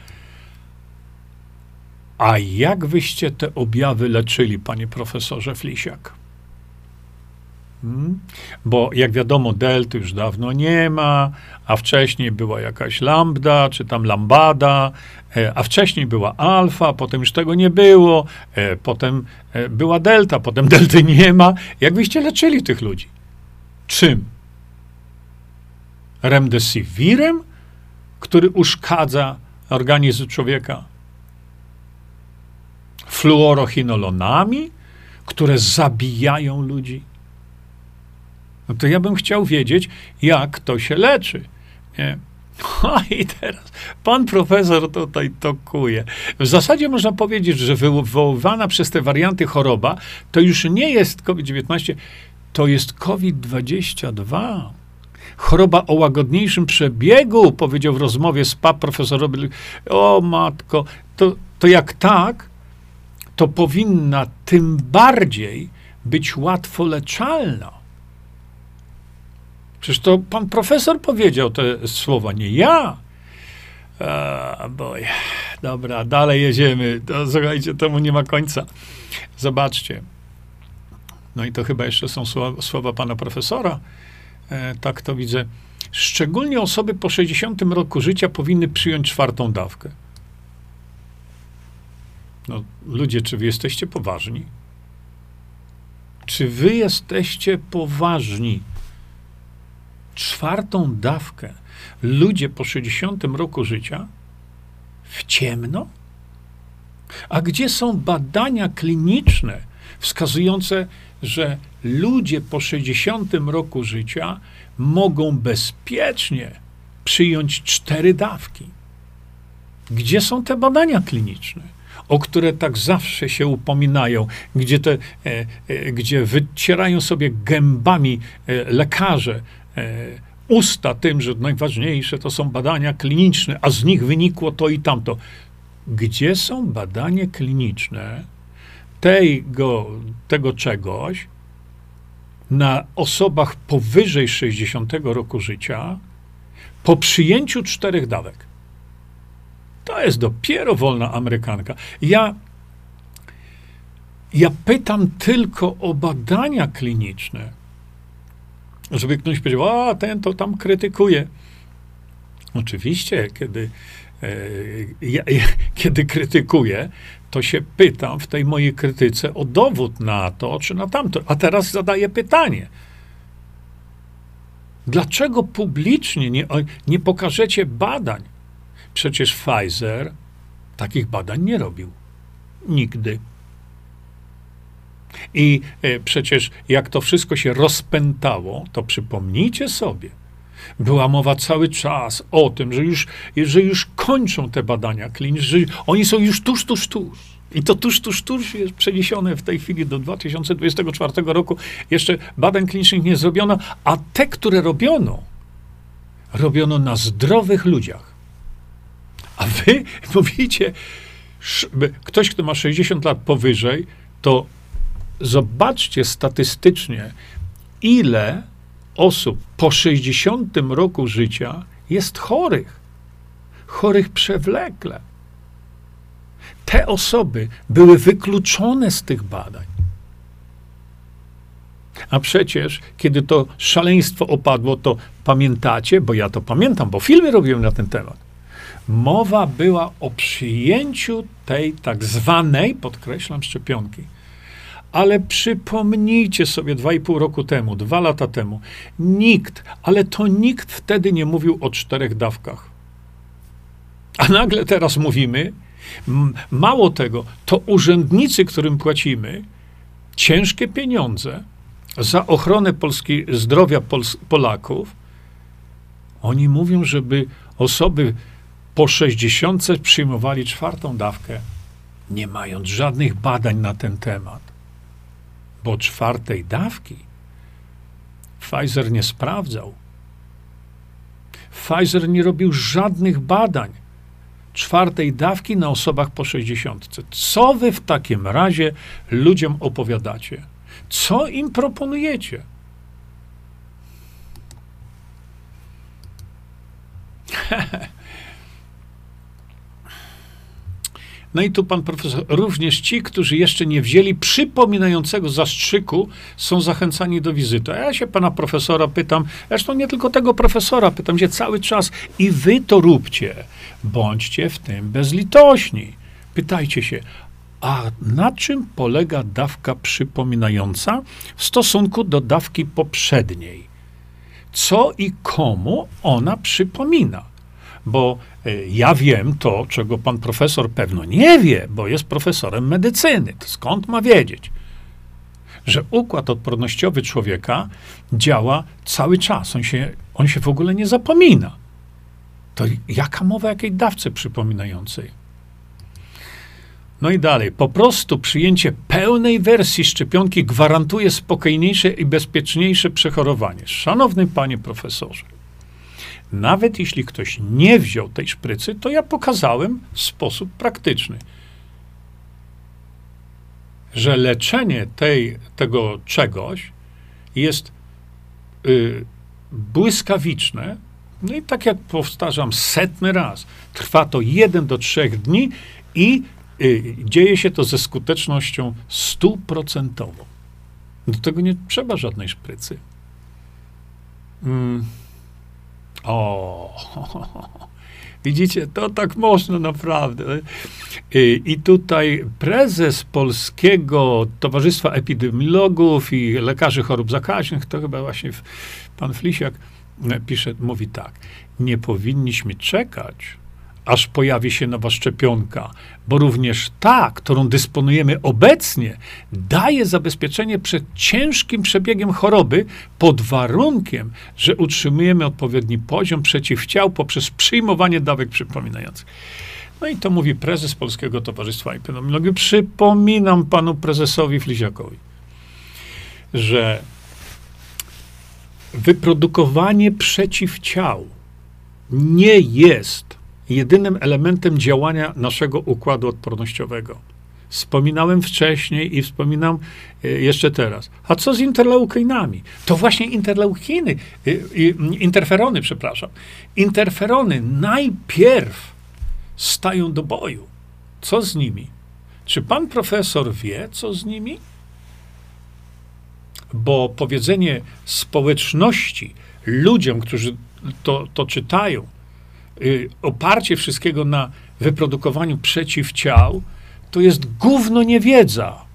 A jak wyście te objawy leczyli, panie profesorze Flisiak? Hmm? Bo jak wiadomo, delty już dawno nie ma, a wcześniej była jakaś lambda, czy tam lambada, e, a wcześniej była alfa, potem już tego nie było, e, potem e, była delta, potem delty nie ma. Jak byście leczyli tych ludzi? Czym? Remdesivirem, który uszkadza organizm człowieka? Fluorochinolonami, które zabijają ludzi? No to ja bym chciał wiedzieć, jak to się leczy. Nie? No i teraz pan profesor tutaj tokuje. W zasadzie można powiedzieć, że wywoływana przez te warianty choroba to już nie jest COVID-19, to jest COVID-22. Choroba o łagodniejszym przebiegu, powiedział w rozmowie z PAP profesor O matko, to, to jak tak, to powinna tym bardziej być łatwo leczalna. Przecież to pan profesor powiedział te słowa, nie ja. A, boj. Dobra, dalej jedziemy. To, słuchajcie, temu nie ma końca. Zobaczcie. No i to chyba jeszcze są słowa, słowa pana profesora. E, tak to widzę. Szczególnie osoby po 60 roku życia powinny przyjąć czwartą dawkę. No, ludzie, czy wy jesteście poważni? Czy wy jesteście poważni? Czwartą dawkę ludzie po 60 roku życia w ciemno? A gdzie są badania kliniczne wskazujące, że ludzie po 60 roku życia mogą bezpiecznie przyjąć cztery dawki. Gdzie są te badania kliniczne, o które tak zawsze się upominają, gdzie, te, e, e, gdzie wycierają sobie gębami e, lekarze usta tym, że najważniejsze to są badania kliniczne, a z nich wynikło to i tamto. Gdzie są badania kliniczne tego, tego czegoś na osobach powyżej 60 roku życia po przyjęciu czterech dawek? To jest dopiero wolna Amerykanka. Ja, ja pytam tylko o badania kliniczne, żeby ktoś powiedział, a ten to tam krytykuje. Oczywiście, kiedy, e, ja, ja, kiedy krytykuję, to się pytam w tej mojej krytyce o dowód na to, czy na tamto. A teraz zadaję pytanie. Dlaczego publicznie nie, nie pokażecie badań? Przecież Pfizer takich badań nie robił. Nigdy. I e, przecież jak to wszystko się rozpętało, to przypomnijcie sobie, była mowa cały czas o tym, że już, że już kończą te badania kliniczne, że oni są już tuż, tuż, tuż. I to tuż, tuż, tuż jest przeniesione w tej chwili do 2024 roku. Jeszcze badań klinicznych nie zrobiono, a te, które robiono, robiono na zdrowych ludziach. A wy mówicie, ktoś, kto ma 60 lat powyżej, to zobaczcie statystycznie, ile osób po 60 roku życia jest chorych. Chorych przewlekle. Te osoby były wykluczone z tych badań. A przecież, kiedy to szaleństwo opadło, to pamiętacie, bo ja to pamiętam, bo filmy robiłem na ten temat. Mowa była o przyjęciu tej tak zwanej, podkreślam, szczepionki ale przypomnijcie sobie dwa i pół roku temu, dwa lata temu, nikt, ale to nikt wtedy nie mówił o czterech dawkach. A nagle teraz mówimy, mało tego, to urzędnicy, którym płacimy ciężkie pieniądze za ochronę Polski, zdrowia Pols Polaków, oni mówią, żeby osoby po 60 przyjmowali czwartą dawkę, nie mając żadnych badań na ten temat bo czwartej dawki Pfizer nie sprawdzał. Pfizer nie robił żadnych badań czwartej dawki na osobach po 60. Co wy w takim razie ludziom opowiadacie? Co im proponujecie? No i tu pan profesor, również ci, którzy jeszcze nie wzięli przypominającego zastrzyku, są zachęcani do wizyty. A ja się pana profesora pytam, zresztą nie tylko tego profesora, pytam się cały czas i wy to róbcie. Bądźcie w tym bezlitośni. Pytajcie się, a na czym polega dawka przypominająca w stosunku do dawki poprzedniej? Co i komu ona przypomina? Bo e, ja wiem to, czego pan profesor pewno nie wie, bo jest profesorem medycyny. To skąd ma wiedzieć? Że układ odpornościowy człowieka działa cały czas. On się, on się w ogóle nie zapomina. To jaka mowa jakiej dawce przypominającej? No i dalej. Po prostu przyjęcie pełnej wersji szczepionki gwarantuje spokojniejsze i bezpieczniejsze przechorowanie. Szanowny panie profesorze, nawet jeśli ktoś nie wziął tej szprycy, to ja pokazałem w sposób praktyczny, że leczenie tej, tego czegoś jest y, błyskawiczne. No i tak jak powtarzam setny raz, trwa to jeden do trzech dni i y, dzieje się to ze skutecznością stuprocentową. Do tego nie trzeba żadnej szprycy. Mm. O, widzicie, to tak można naprawdę. I tutaj prezes Polskiego Towarzystwa Epidemiologów i Lekarzy Chorób Zakaźnych, to chyba właśnie pan Flisiak e, pisze, mówi tak, nie powinniśmy czekać, aż pojawi się nowa szczepionka, bo również ta, którą dysponujemy obecnie, daje zabezpieczenie przed ciężkim przebiegiem choroby pod warunkiem, że utrzymujemy odpowiedni poziom przeciwciał poprzez przyjmowanie dawek przypominających. No i to mówi prezes Polskiego Towarzystwa Epidemiologii. Przypominam panu prezesowi Fliziakowi, że wyprodukowanie przeciwciał nie jest jedynym elementem działania naszego układu odpornościowego. Wspominałem wcześniej i wspominam e, jeszcze teraz. A co z interleukeinami? To właśnie interleukiny, e, interferony, przepraszam. Interferony najpierw stają do boju. Co z nimi? Czy pan profesor wie, co z nimi? Bo powiedzenie społeczności, ludziom, którzy to, to czytają, oparcie wszystkiego na wyprodukowaniu przeciwciał, to jest gówno niewiedza.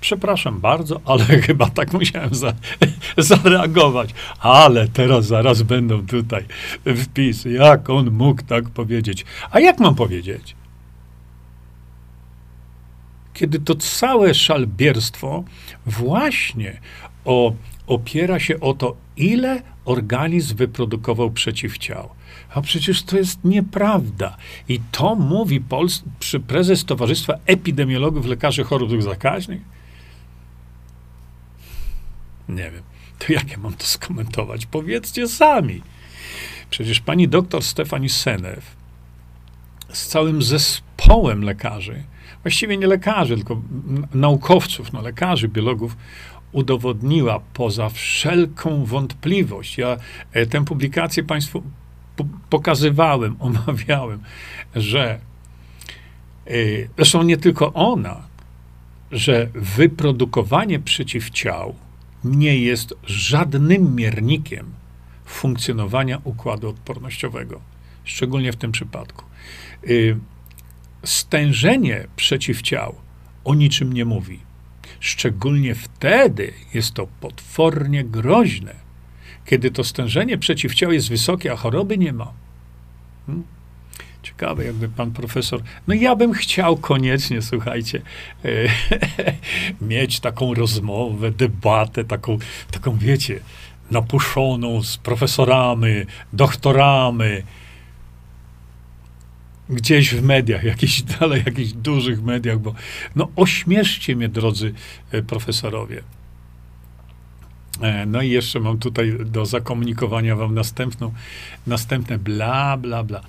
Przepraszam bardzo, ale chyba tak musiałem za, zareagować. Ale teraz zaraz będą tutaj wpisy. Jak on mógł tak powiedzieć? A jak mam powiedzieć? Kiedy to całe szalbierstwo właśnie o, opiera się o to, ile organizm wyprodukował przeciwciał. A przecież to jest nieprawda. I to mówi Pols- prezes Towarzystwa Epidemiologów Lekarzy Chorób Zakaźnych. Nie wiem. To jak ja mam to skomentować? Powiedzcie sami. Przecież pani doktor Stefani Senew z całym zespołem lekarzy, właściwie nie lekarzy, tylko naukowców, no lekarzy, biologów, udowodniła poza wszelką wątpliwość. Ja e, tę publikację Państwu pokazywałem, omawiałem, że e, zresztą nie tylko ona, że wyprodukowanie przeciwciał nie jest żadnym miernikiem funkcjonowania układu odpornościowego, szczególnie w tym przypadku. Y, stężenie przeciwciał o niczym nie mówi. Szczególnie wtedy jest to potwornie groźne, kiedy to stężenie przeciwciał jest wysokie, a choroby nie ma. Hmm? Ciekawe, jakby pan profesor. No ja bym chciał koniecznie, słuchajcie, e, mieć taką rozmowę, debatę, taką, taką wiecie, napuszoną z profesorami, doktorami, gdzieś w mediach, jakichś dalej, jakichś dużych mediach, bo no ośmieszcie mnie, drodzy e, profesorowie. E, no i jeszcze mam tutaj do zakomunikowania wam następną, następne bla, bla, bla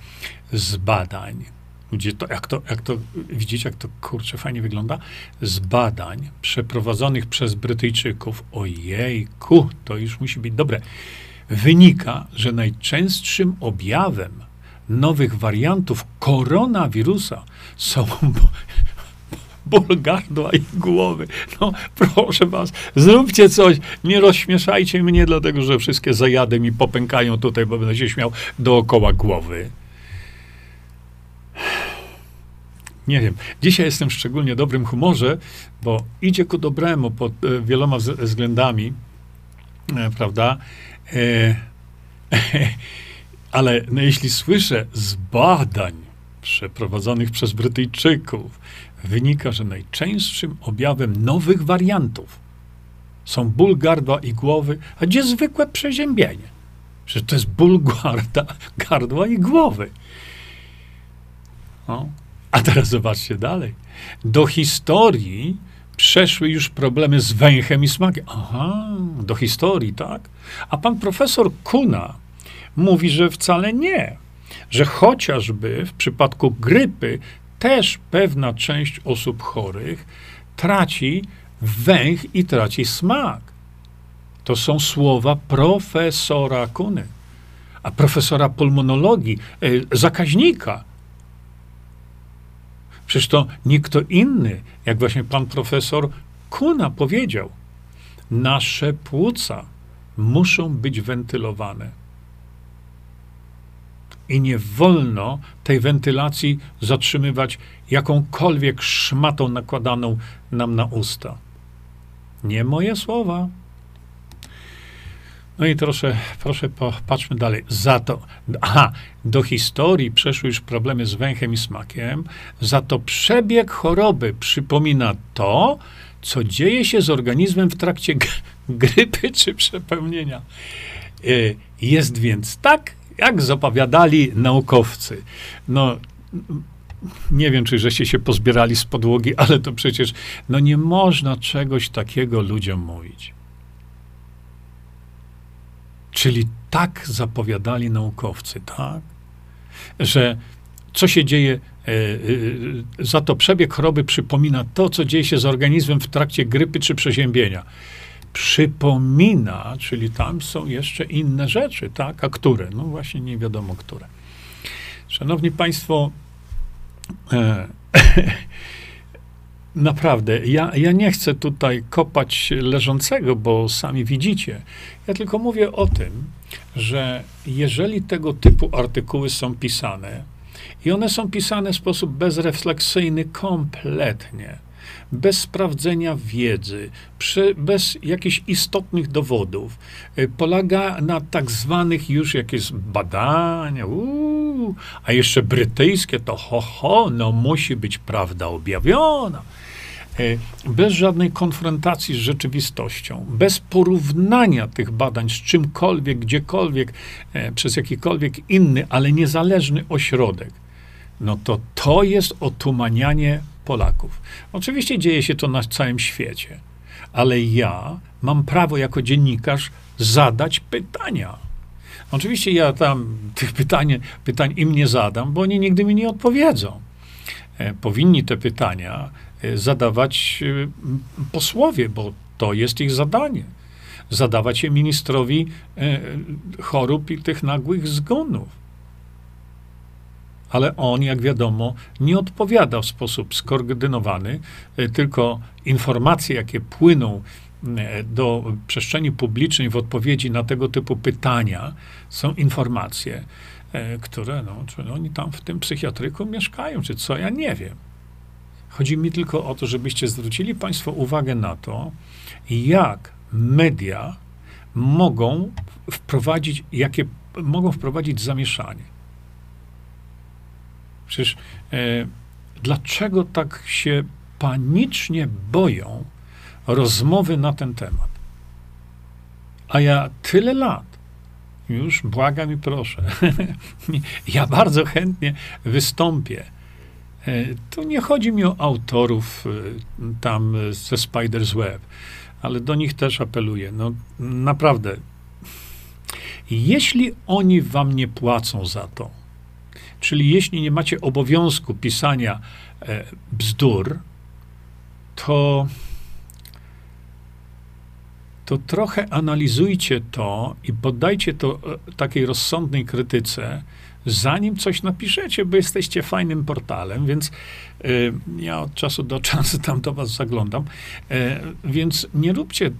z badań. Gdzie to, jak, to, jak to, widzicie, jak to kurczę fajnie wygląda? Z badań przeprowadzonych przez Brytyjczyków, ojejku, to już musi być dobre, wynika, że najczęstszym objawem nowych wariantów koronawirusa są ból gardła i głowy. No, proszę was, zróbcie coś, nie rozśmieszajcie mnie, dlatego że wszystkie zajady mi popękają tutaj, bo będę się śmiał dookoła głowy. Nie wiem. Dzisiaj jestem w szczególnie dobrym humorze, bo idzie ku dobremu pod e, wieloma względami, e, prawda? E, ale no, jeśli słyszę z badań przeprowadzonych przez Brytyjczyków, wynika, że najczęstszym objawem nowych wariantów są ból gardła i głowy, a gdzie zwykłe przeziębienie? Przecież to jest ból gardła, gardła i głowy. No. A teraz zobaczcie dalej. Do historii przeszły już problemy z węchem i smakiem. Aha, do historii, tak? A pan profesor Kuna mówi, że wcale nie. Że chociażby w przypadku grypy też pewna część osób chorych traci węch i traci smak. To są słowa profesora Kuny, a profesora pulmonologii, e, zakaźnika. Przecież to nie kto inny, jak właśnie pan profesor Kuna powiedział. Nasze płuca muszą być wentylowane i nie wolno tej wentylacji zatrzymywać jakąkolwiek szmatą nakładaną nam na usta. Nie moje słowa. No i proszę, proszę popatrzmy dalej. Za to, aha, do historii przeszły już problemy z węchem i smakiem. Za to przebieg choroby przypomina to, co dzieje się z organizmem w trakcie grypy czy przepełnienia. Y, jest więc tak, jak zapowiadali naukowcy. No, nie wiem, czy żeście się pozbierali z podłogi, ale to przecież, no nie można czegoś takiego ludziom mówić. Czyli tak zapowiadali naukowcy, tak? Że co się dzieje, e, e, za to przebieg choroby przypomina to, co dzieje się z organizmem w trakcie grypy czy przeziębienia. Przypomina, czyli tam są jeszcze inne rzeczy, tak? A które? No właśnie nie wiadomo, które. Szanowni Państwo, e, Naprawdę, ja, ja nie chcę tutaj kopać leżącego, bo sami widzicie. Ja tylko mówię o tym, że jeżeli tego typu artykuły są pisane i one są pisane w sposób bezrefleksyjny kompletnie, bez sprawdzenia wiedzy, przy, bez jakichś istotnych dowodów, y, polega na tak zwanych już jakieś badania, uu, a jeszcze brytyjskie to ho, ho, no musi być prawda objawiona. Y, bez żadnej konfrontacji z rzeczywistością, bez porównania tych badań z czymkolwiek, gdziekolwiek, y, przez jakikolwiek inny, ale niezależny ośrodek, no to to jest otumanianie Polaków. Oczywiście dzieje się to na całym świecie, ale ja mam prawo jako dziennikarz zadać pytania. Oczywiście ja tam tych pytań, pytań im nie zadam, bo oni nigdy mi nie odpowiedzą. E, powinni te pytania e, zadawać e, posłowie, bo to jest ich zadanie. Zadawać je ministrowi chorób i tych nagłych zgonów ale on, jak wiadomo, nie odpowiada w sposób skoordynowany, e, tylko informacje, jakie płyną e, do przestrzeni publicznej w odpowiedzi na tego typu pytania, są informacje, e, które, no, czy oni tam w tym psychiatryku mieszkają, czy co, ja nie wiem. Chodzi mi tylko o to, żebyście zwrócili Państwo uwagę na to, jak media mogą wprowadzić, jakie mogą wprowadzić zamieszanie. Przecież e, dlaczego tak się panicznie boją rozmowy na ten temat? A ja tyle lat, już błagam i proszę, ja bardzo chętnie wystąpię. E, tu nie chodzi mi o autorów e, tam ze Spider's Web, ale do nich też apeluję. No naprawdę, jeśli oni wam nie płacą za to, Czyli jeśli nie macie obowiązku pisania e, bzdur, to, to trochę analizujcie to i poddajcie to e, takiej rozsądnej krytyce, zanim coś napiszecie, bo jesteście fajnym portalem, więc y, ja od czasu do czasu tam do was zaglądam, y, więc nie róbcie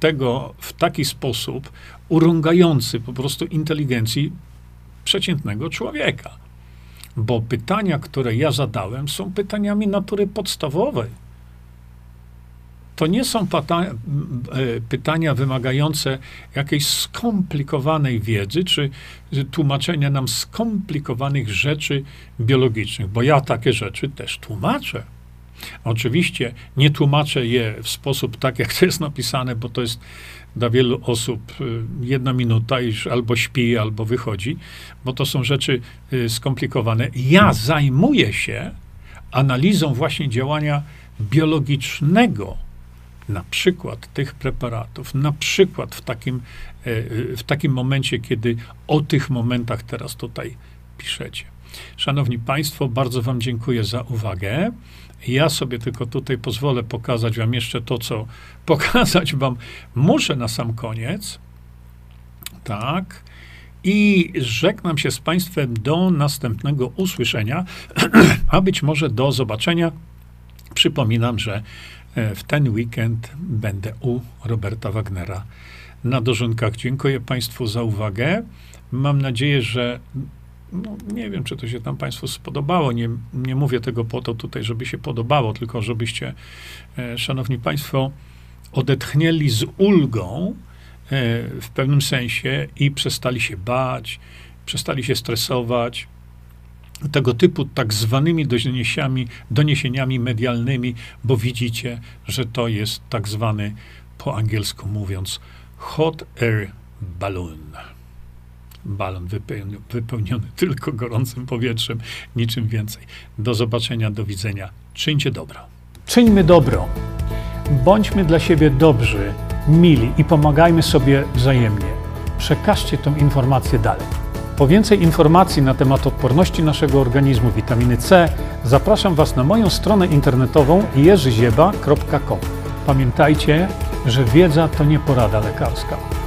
tego w taki sposób urągający po prostu inteligencji przeciętnego człowieka. Bo pytania, które ja zadałem, są pytaniami natury podstawowej. To nie są e, pytania wymagające jakiejś skomplikowanej wiedzy, czy tłumaczenia nam skomplikowanych rzeczy biologicznych, bo ja takie rzeczy też tłumaczę. Oczywiście nie tłumaczę je w sposób tak, jak to jest napisane, bo to jest dla wielu osób y, jedna minuta, iż albo śpi, albo wychodzi, bo to są rzeczy y, skomplikowane. Ja zajmuję się analizą właśnie działania biologicznego, na przykład tych preparatów, na przykład w takim, y, w takim momencie, kiedy o tych momentach teraz tutaj piszecie. Szanowni Państwo, bardzo Wam dziękuję za uwagę. Ja sobie tylko tutaj pozwolę pokazać Wam jeszcze to, co pokazać Wam muszę na sam koniec. Tak. I żegnam się z Państwem do następnego usłyszenia, a być może do zobaczenia. Przypominam, że e, w ten weekend będę u Roberta Wagnera na dożynkach. Dziękuję Państwu za uwagę. Mam nadzieję, że no, nie wiem, czy to się tam Państwu spodobało. Nie, nie mówię tego po to tutaj, żeby się podobało, tylko żebyście, e, Szanowni Państwo, odetchnęli z ulgą w pewnym sensie i przestali się bać, przestali się stresować. Tego typu tak zwanymi doniesieniami, doniesieniami medialnymi, bo widzicie, że to jest tak zwany, po angielsku mówiąc, hot air balloon balon wypełniony, tylko gorącym powietrzem, niczym więcej. Do zobaczenia, do widzenia. Czyńcie dobro. Czyńmy dobro. Bądźmy dla siebie dobrzy, mili i pomagajmy sobie wzajemnie. Przekażcie tę informację dalej. Po więcej informacji na temat odporności naszego organizmu witaminy C zapraszam Was na moją stronę internetową jerzyzieba.com. Pamiętajcie, że wiedza to nie porada lekarska.